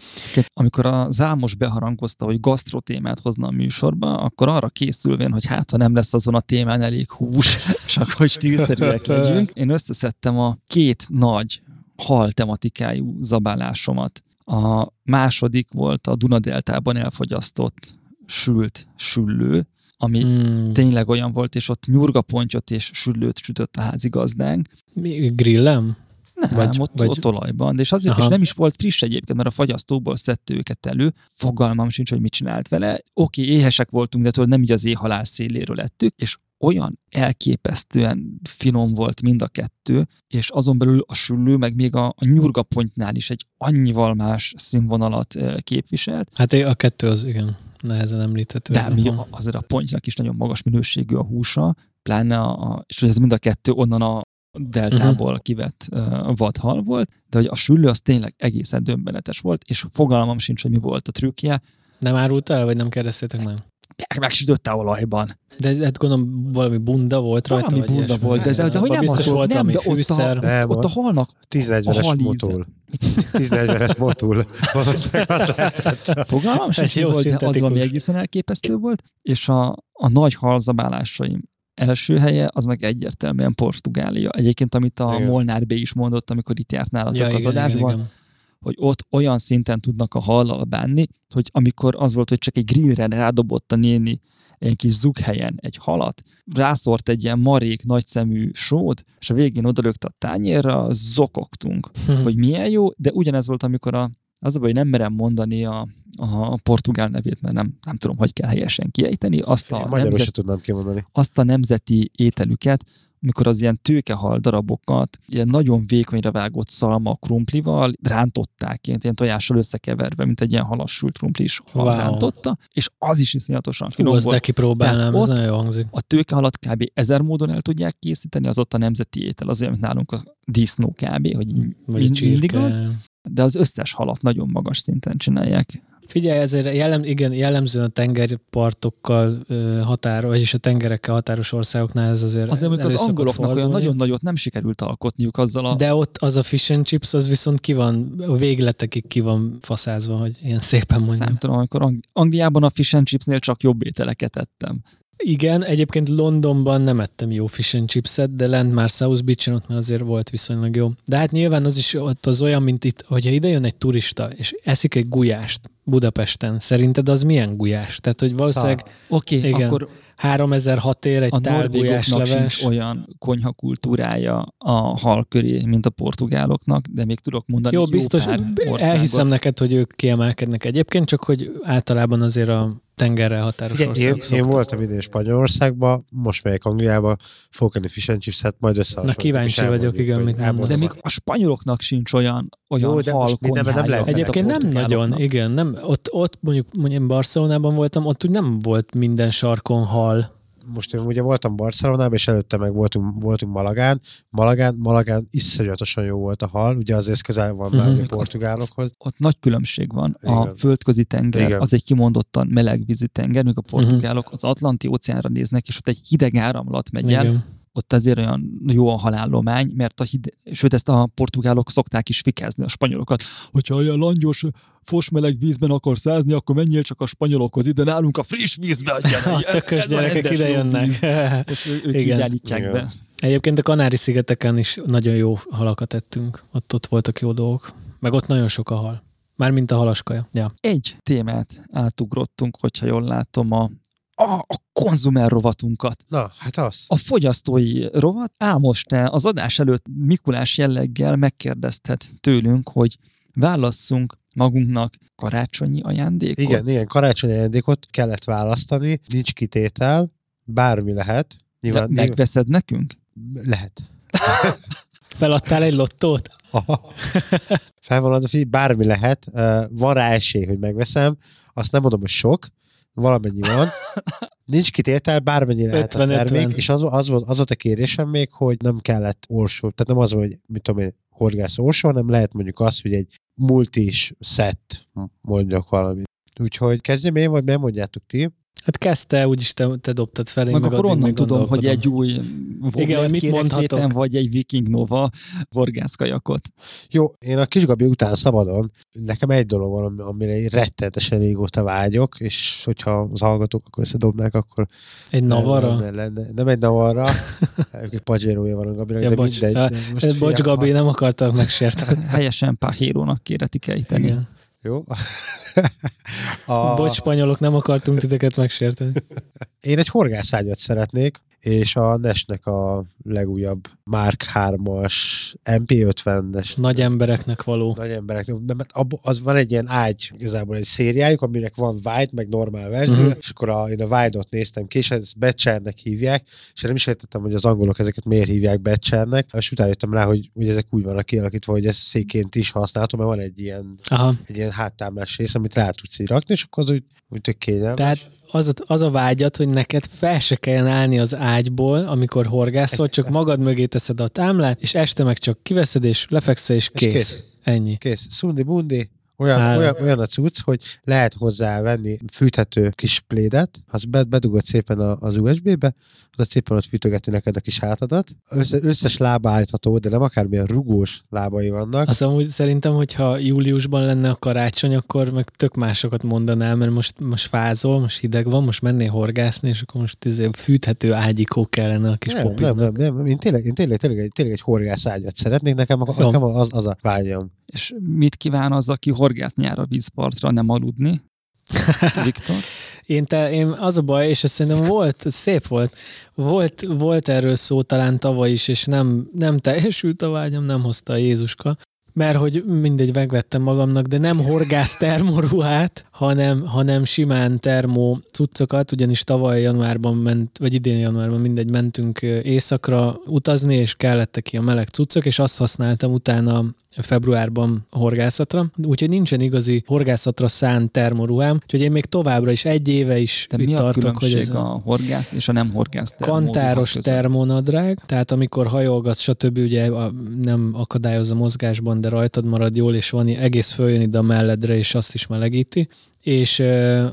Amikor az Álmos beharangozta, hogy gasztro témát hozna a műsorba, akkor arra készülvén, hogy hát, ha nem lesz azon a témán elég hús, [LAUGHS] csak hogy stílszerűek legyünk, én összeszedtem a két nagy hal tematikájú zabálásomat. A második volt a Dunadeltában elfogyasztott sült süllő, ami Mm, tényleg olyan volt, és ott nyurgapontyot és süllőt sütött a házigazdánk. mi- grillem? Nem, Vagy- ott, vagy- ott olajban, de és azért Aha. is nem is volt friss egyébként, mert a fagyasztóból szedte őket elő, fogalmam sincs, hogy mit csinált vele. Oké, éhesek voltunk, de tudod, nem így az éhhalál széléről lettük, és olyan elképesztően finom volt mind a kettő, és azon belül a süllő, meg még a, a nyurgapontnál is egy annyival más színvonalat képviselt, Hát a kettő az igen, nehezen említhető. de mi azért a pontjának is nagyon magas minőségű a húsa, pláne a, és hogy ez mind a kettő onnan a deltából uh-huh. kivett uh, vadhal volt, de hogy a süllő az tényleg egészen döbbenetes volt, és fogalmam sincs, hogy mi volt a trükkje, Nem árult el, vagy nem kérdeztétek meg? meg, megsütötte olajban. De hát gondolom valami bunda volt rajta. Valami vagy bunda volt, de, de, de hogy Abban nem biztos akkor- volt nem, valami de ott a-. Nem, Ott a halnak 10-40-es A motul. 10-40-es motul. Fogalmam sincs, volt, de az valami egészen elképesztő volt, és a, a nagy halzabálásaim első helye, az meg egyértelműen Portugália. Egyébként, amit a Igen. Molnár B is mondott, amikor itt járt nálatok Ja, az igen, igen, adásban, igen. hogy ott olyan szinten tudnak a hallal bánni, hogy amikor az volt, hogy csak egy grillre rádobott a néni egy kis zughelyen egy halat, rászort egy ilyen marék, nagyszemű sót, és a végén odalökte a tányérra, zokogtunk, Hm. hogy milyen jó, de ugyanez volt, amikor a, az a baj, hogy nem merem mondani a, a portugál nevét, mert nem, nem tudom, hogy kell helyesen kiejteni, azt a, nemzet, se tudnám kimondani. azt a nemzeti ételüket, amikor az ilyen tőkehal darabokat, ilyen nagyon vékonyra vágott szalma krumplival rántották, ilyen, ilyen tojással összekeverve, mint egy ilyen halassult krumpli is hal Wow. rántotta, és az is iszonyatosan finom azt volt. de kipróbálnám, ez nagyon jó hangzik. A tőkehalat kb. ezer módon el tudják készíteni, az ott a nemzeti étel, az olyan, mint nálunk a disznó kb., hogy Vagy mind, mindig az, csirke. De az összes halat nagyon magas szinten csinálják. Figyelj, ezért jellem, igen, jellemzően a tengerpartokkal ö, határ, vagyis a tengerekkel határos országoknál ez azért Azért, amikor az angoloknak olyan fordulni. nagyon nagyot nem sikerült alkotniuk azzal a... De ott az a fish and chips, az viszont ki van, a végletekig ki van faszázva, hogy ilyen szépen mondjam. nem tudom, amikor Ang- Angliában a fish and chipsnél csak jobb ételeket ettem. Igen, egyébként Londonban nem ettem jó fish and chipset, de lent már South Beach-en ott már azért volt viszonylag jó. De hát nyilván az is ott az olyan, mint itt, hogyha ide jön egy turista, és eszik egy gulyást Budapesten, szerinted az milyen gulyás? Tehát, hogy valószínűleg Oké, okay, Igen. akkor 3006 ér egy a tál gulyás norvégoknak leves. olyan konyha kultúrája a hal köré, mint a portugáloknak, de még tudok mondani Jó, biztos, pár országot. elhiszem neked, hogy ők kiemelkednek egyébként, csak hogy általában azért a tengerrel határos Ugye, én, országok én szoktak. voltam idén Spanyolországban, most megyek Angliába, fogok enni fish and chips-et, majd összehasonlítom. Na, kíváncsi vagyok, igen, mit elmondom. De még a spanyoloknak sincs olyan, olyan Jó, de hal nem konyhája, lehet Egyébként nem nagyon, igen. Nem, ott, ott mondjuk, mondjuk én Barcelonában voltam, ott úgy nem volt minden sarkon hal. Most én ugye voltam Barcelonában, és előtte meg voltunk, voltunk Malagán. Malagán, Malagán iszonyatosan jó volt a hal, ugye azért közel van már Mhm. ugye a portugálokhoz. ott nagy különbség van. A Igen. földközi tenger Igen. az egy kimondottan melegvízű tenger, míg a portugálok az Atlanti óceánra néznek, és ott egy hideg áramlat megy el, Igen. Ott azért olyan jó a halállomány, mert a hideg, sőt ezt a portugálok szokták is fikázni a spanyolokat, hogyha olyan langyos, fosmeleg vízben akarsz százni, akkor menjél csak a spanyolokhoz ide, nálunk a friss vízbe adjan. [LAUGHS] A tökös gyerekek ide jönnek. És [LAUGHS] ő- ők Igen. így állítják Igen. be. Egyébként a Kanári-szigeteken is nagyon jó halakat ettünk. Ott, ott voltak jó dolgok. Meg ott nagyon sok a hal. Mármint a halaskaja. Ja. Egy témát átugrottunk, hogyha jól látom, a, a, a konzumer rovatunkat. Na, hát az. A fogyasztói rovat, Ámos, te az adás előtt Mikulás jelleggel megkérdezted tőlünk, hogy válasszunk magunknak karácsonyi ajándékot. Igen, igen, karácsonyi ajándékot kellett választani, nincs kitétel, bármi lehet. Nyilván, nyilván megveszed nekünk? lehet. [LAUGHS] Feladtál egy lottót? Aha. Fel van adva, figyelj, bármi lehet, van rá esély, hogy megveszem, azt nem mondom, hogy sok, valamennyi van. Nincs kitétel, bármennyi [LAUGHS] lehet a 50-50. termék, és az, az, volt, az volt a kérésem még, hogy nem kellett orsó, tehát nem az, hogy mit tudom én, horgász orsó, hanem lehet mondjuk az, hogy egy multis set, mondjak valamit. Úgyhogy kezdjem én, vagy nem mondjátok ti? Hát kezdte, úgyis te, te dobtad fel, én Meg, meg akkor onnan tudom, hogy egy új mit mondhatok? szépen, vagy egy Viking Nova horgászkajakot. Jó, én a kisgabi után szabadon, nekem egy dolog van, ami- amire én rettenetesen régóta vágyok, és hogyha az hallgatók akkor összedobnák, akkor Egy Navara? Nem, nem, nem, nem egy Navara, [LAUGHS] egy Pajero-ja van a Gabinak, Ja, de bocs. mindegy. De most Bocs, figyelj, Gabi, ha- nem akartak megsérteni. Helyesen Páhérónak kéretik ejteni. Igen. Jó? A... Bocs, spanyolok, nem akartunk titeket megsérteni. Én egy horgászágyat szeretnék. És a Nesnek a legújabb Mark 3-as MP50-es Nagy embereknek való. nagy emberek, mert az van egy ilyen ágy, igazából egy szériájuk, aminek van wide, meg normál verzió, uh-huh. és akkor a, én a wide-ot néztem ki, és ezt Betchernek hívják, és én nem is értettem, hogy az angolok ezeket miért hívják Betchernek, és utána jöttem rá, hogy, hogy ezek úgy vannak kialakítva, hogy ez széként is használható, mert van egy ilyen, Aha. egy ilyen háttámlás rész, amit rá tudsz így rakni, és akkor az úgy, úgy tök kényelmes. Tehát az, a- az a vágyat, hogy neked fel se kelljen állni az ágyból, amikor horgászol, csak magad mögé teszed a támlát, és este meg csak kiveszed, és lefekszel, és És kész. kész. Ennyi. Kész, szundi bundi, olyan, olyan, olyan a cucc, hogy lehet hozzá venni fűthető kis plédet, az be- bedugod szépen az USB-be, a szépen ott fűtögeti neked a kis hátadat. Össze, összes lába állítható, de nem akármilyen rugós lábai vannak. Azt amúgy szerintem, hogyha júliusban lenne a karácsony, akkor meg tök másokat mondanál, mert most, most fázol, most hideg van, most mennél horgászni, és akkor most izé fűthető ágyikó kellene a kis nem, nem, nem, nem, én tényleg, én tényleg, tényleg, egy, tényleg egy horgász ágyat szeretnék, nekem, Jó. nekem az, az a vágyam. És mit kíván az, aki horgász nyár a vízpartra, nem aludni? [LAUGHS] Viktor? Én, te, én az a baj, és ez szerintem volt, szép volt, volt, volt erről szó talán tavaly is, és nem, nem teljesült a vágyam, nem hozta a Jézuska, mert hogy mindegy, megvettem magamnak, de nem horgász termoruhát, hanem, hanem simán termó cuccokat, ugyanis tavaly januárban ment, vagy idén januárban mindegy, mentünk éjszakra utazni, és kellettek ki a meleg cuccok, és azt használtam utána februárban horgászatra, úgyhogy nincsen igazi horgászatra szánt termoruhám, úgyhogy én még továbbra is egy éve is De itt mi a tartok, hogy ez a horgász és a nem horgász termóruha kantáros között? termonadrág, tehát amikor hajolgat, stb. ugye a, nem akadályoz a mozgásban, de rajtad marad jól, és van egész följön ide a melledre, és azt is melegíti. És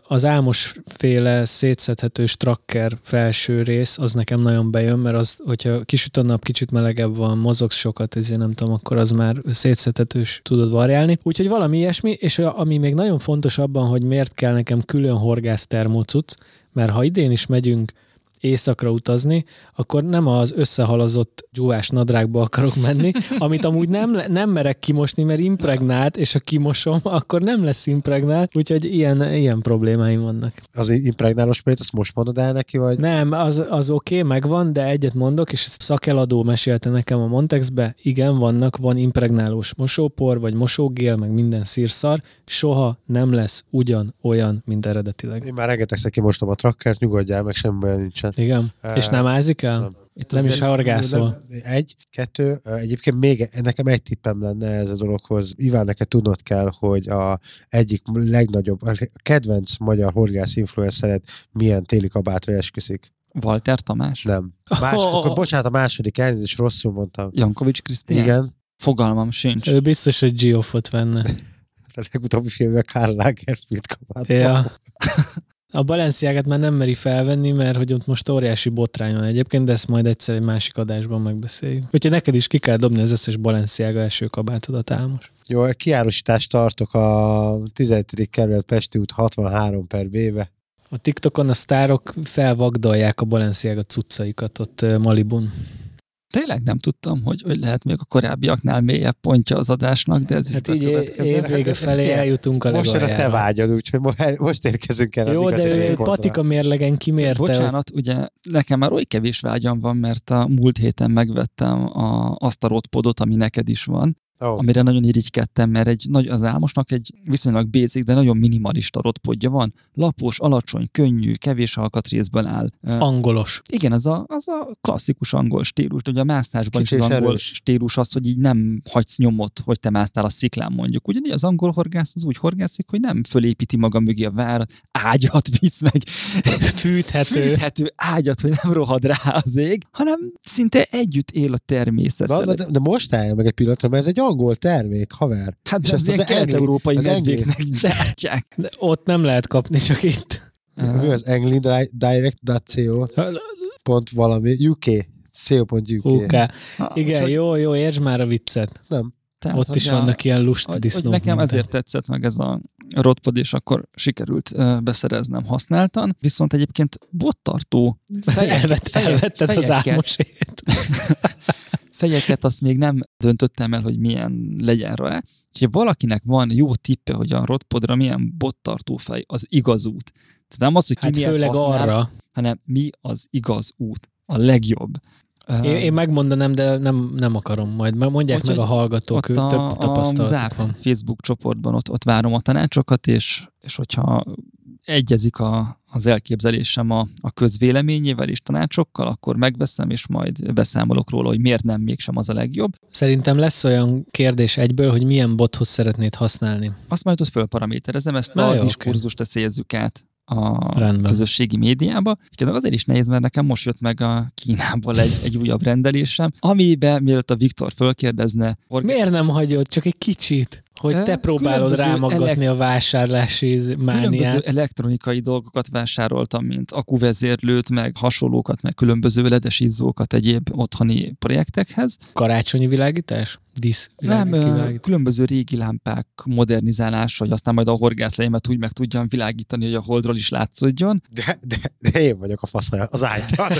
az álmos féle szétszedhetős tracker felső rész, az nekem nagyon bejön, mert az, hogyha kisüt a nap, kicsit melegebb van, mozogsz sokat, ezért nem tudom, akkor az már szétszedhetős tudod variálni. Úgyhogy valami ilyesmi, és ami még nagyon fontos abban, hogy miért kell nekem külön horgász termócuc, mert ha idén is megyünk éjszakra utazni, akkor nem az összehalazott dzsúás nadrágba akarok menni, [LAUGHS] amit amúgy nem, nem merek kimosni, mert impregnált, és ha kimosom, akkor nem lesz impregnált, úgyhogy ilyen, ilyen problémáim vannak. Az impregnálós sprayt, azt most mondod el neki, vagy? Nem, az, az oké, okay, megvan, de egyet mondok, és ezt szakeladó mesélte nekem a Montexbe, igen, vannak, van impregnálós mosópor, vagy mosógél, meg minden szírszar, soha nem lesz ugyan olyan, mint eredetileg. Én már rengetegszer kimostom a trackert, nyugodjál meg, semmi baj nincsen. Igen? Eh, És nem ázik el? nem. Itt Nem is. Nem, Egy, kettő, egyébként még nekem egy tippem lenne ez a dologhoz. Iván, neked tudnod kell, hogy a egyik legnagyobb, a kedvenc magyar horgász influencered milyen téli kabátra esküszik. Walter Tamás? Nem. Más, Oh. akkor bocsánat, a második elnézést, rosszul mondtam. Jankovics Krisztián? Igen, Fogalmam sincs. Ő biztos, hogy Geoffot venne. [LAUGHS] a legutóbbi filmben Karl Lagerfeld kabát. Ja. [LAUGHS] A Balenciágát már nem meri felvenni, mert hogy ott most óriási botrány van egyébként, de ezt majd egyszer egy másik adásban megbeszéljük. Úgyhogy neked is ki kell dobni az összes Balenciága első kabátodat, Álmos. Jó, kiárosítást tartok a 17. kerület Pesti út 63 per B-be. A TikTokon a sztárok felvagdalják a Balenciága cuccaikat ott Malibun. Tényleg nem tudtam, hogy, hogy lehet még a korábbiaknál mélyebb pontja az adásnak, de ez Hát is bekövetkezett. év vége felé eljutunk a Most a te vágyad, úgyhogy mo- [LAUGHS] most érkezünk el az Jó, igazi de ő patika mérlegen kimérte. Bocsánat, ugye nekem már oly kevés vágyam van, mert a múlt héten megvettem a, azt a rotpodot, ami neked is van, Ó, amire nagyon irigykedtem, mert egy nagy, az álmosnak egy viszonylag basic, de nagyon minimalista rotpodja van. Lapos, alacsony, könnyű, kevés alkatrészből áll. Angolos. Igen, az a, az a klasszikus angol stílus, de ugye a mászásban Kicsi is az angol erős. stílus az, hogy így nem hagysz nyomot, hogy te másztál a sziklán mondjuk. Ugyanígy az angol horgász az úgy horgászik, hogy nem fölépíti maga mögé a várat, ágyat visz meg, [LAUGHS] Fűthető. fűthető ágyat, hogy nem rohad rá az ég, hanem szinte együtt él a természettel. Na, de, de most állj meg egy pillanatra, mert ez egy angol termék, haver. hát és de ezt az az kelet-európai az engli- medvéknek [LAUGHS] gyártják. De ott nem lehet kapni, csak itt. Mi az anglingdirect.co pont valami, UK, co.uk. UK. Igen, jó, jó, értsd már a viccet. Nem. tehát, Ott is a- vannak ilyen lust disznók. nekem minden. ezért tetszett meg ez a rotpod, és akkor sikerült ö, beszereznem használtan. Viszont egyébként bottartó fejek, Elvett, fejek- elvetted az fejeket- álmosét. [LAUGHS] fejeket azt még nem döntöttem el, hogy milyen legyen rá. Ha valakinek van jó tippe, hogy a rotpodra milyen bottartó fej, az igaz út. Tehát nem az, hogy ki Hát miért főleg használ, arra. hanem mi az igaz út. a legjobb. Én, én megmondanám, de nem, nem akarom majd. Mondják Úgyhogy meg a hallgatók, ott a, több tapasztalatuk zárt van. Facebook csoportban ott, ott várom a tanácsokat, és, és hogyha egyezik a, az elképzelésem a, a közvéleményével és tanácsokkal, akkor megveszem, és majd beszámolok róla, hogy miért nem mégsem az a legjobb. Szerintem lesz olyan kérdés egyből, hogy milyen bothoz szeretnéd használni. Azt majd ott fölparaméterezem, ezt Na a jó, diskurzust helyezzük át a Rendben. közösségi médiába. Egyébként azért is nehéz, mert nekem most jött meg a Kínából egy, egy újabb rendelésem, amiben mielőtt a Viktor fölkérdezne, Miért nem hagyod csak egy kicsit, hogy te próbálod különböző rámagatni elek- a vásárlási különböző mániát? elektronikai dolgokat vásároltam, mint akuvezérlőt, meg hasonlókat, meg különböző ledes izzókat egyéb otthoni projektekhez. Karácsonyi világítás? Disz Nem, világítás? különböző régi lámpák modernizálása, hogy aztán majd a horgászleimet úgy meg tudjam világítani, hogy a holdról is látszódjon. De, de, de én vagyok a faszaja, az ágyban. [LAUGHS]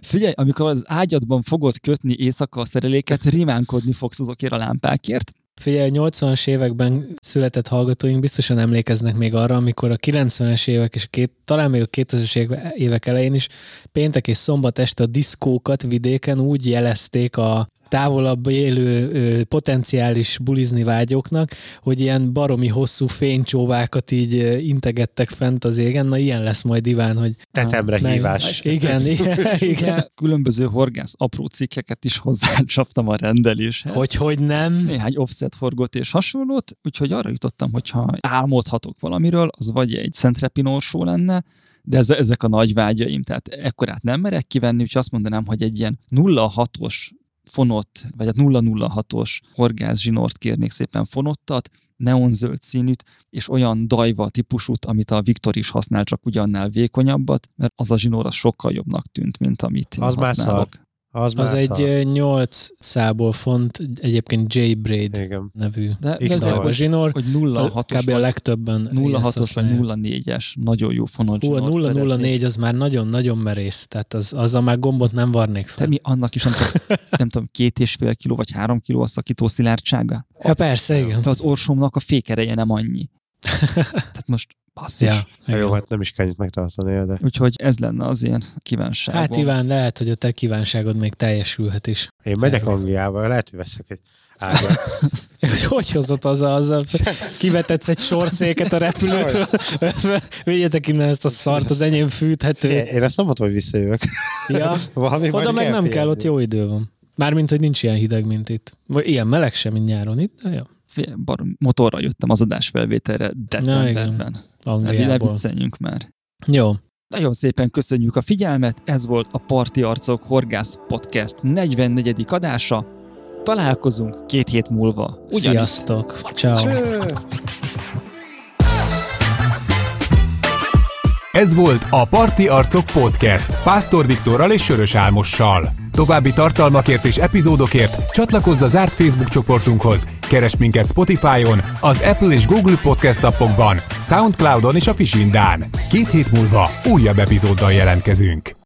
Figyelj, amikor az ágyadban fogod kötni éjszaka a szereléket, rimánkodni fogsz azokért a lámpákért. Figyelj, 80-as években született hallgatóink biztosan emlékeznek még arra, amikor a 90-es évek és a két, talán még a 2000-es évek- elején is péntek és szombat este a diszkókat vidéken úgy jelezték a távolabb élő ö, potenciális bulizni vágyóknak, hogy ilyen baromi hosszú fénycsóvákat így ö, integettek fent az égen. Na ilyen lesz majd Iván, hogy Tetemre meg- hívás. Igen, [LAUGHS] igen, igen. Ugye különböző horgász apró cikkeket is hozzácsaptam a rendeléshez. Hogy, hogy nem? néhány offset horgot és hasonlót, úgyhogy arra jutottam, hogyha álmodhatok valamiről, az vagy egy szentrepinorsó lenne, de ez, ezek a nagy vágyaim, tehát ekkorát nem merek kivenni, úgyhogy azt mondanám, hogy egy ilyen 0,6-os fonott, vagy hát 006-os horgász zsinort kérnék szépen fonottat, neonzöld színűt, és olyan dajva típusút, amit a Viktor is használ, csak ugyannál vékonyabbat, mert az a zsinór az sokkal jobbnak tűnt, mint amit Az már használok. Az, Az egy ö, 8 szából font, egyébként J. Braid Igen. nevű De, de ez a zsinór. hogy 0,6-os Kb. a vagy legtöbben ilyen 06-os használják. vagy 04-es, nagyon jó fonott Hú, a zsinort szeretnék. 004 az már nagyon-nagyon merész, tehát az, azzal már gombot nem varnék Te fel. mi annak is, nem tudom, [LAUGHS] nem tudom, két és fél kiló vagy három kiló a szakító szilárdsága? Ja, persze, igen. De az orsomnak a fékereje nem annyi. Tehát most basszus. Ja, Ja. Ja, jó, igen. hát nem is kell megtartani, de Úgyhogy ez lenne az én kívánságom. Hát Iván, lehet, hogy a te kívánságod még teljesülhet is. én megyek Erről. Angliába, lehet, hogy veszek egy ágyat. Hogy [LAUGHS] hogy hozott az a, az a kivetetsz egy sorszáéket a repülőről, vigyetek innen ezt a szart, az enyém fűthető. Én ezt nem mondtam, hogy visszajövök. Ja, [LAUGHS] Valami oda meg nem kell, ott jó idő van. Mármint, hogy nincs ilyen hideg, mint itt. Vagy ilyen meleg sem, mint nyáron itt, de jó. Fél- Barom, motorral jöttem az adás felvételre decemberben. Ne, ne Angliából. vicceljünk már. Jó. Nagyon szépen köszönjük a figyelmet, ez volt a Parti Arcok Horgász Podcast 44. adása. Találkozunk két hét múlva. Ugyanitt. Sziasztok. Ciao. Ez volt a Parti Arcok Podcast Pásztor Viktorral és Sörös Álmossal. További tartalmakért és epizódokért csatlakozz a zárt Facebook csoportunkhoz, keres minket Spotify-on, az Apple és Google Podcast appokban, Soundcloudon és a Fisindán. Két hét múlva újabb epizóddal jelentkezünk.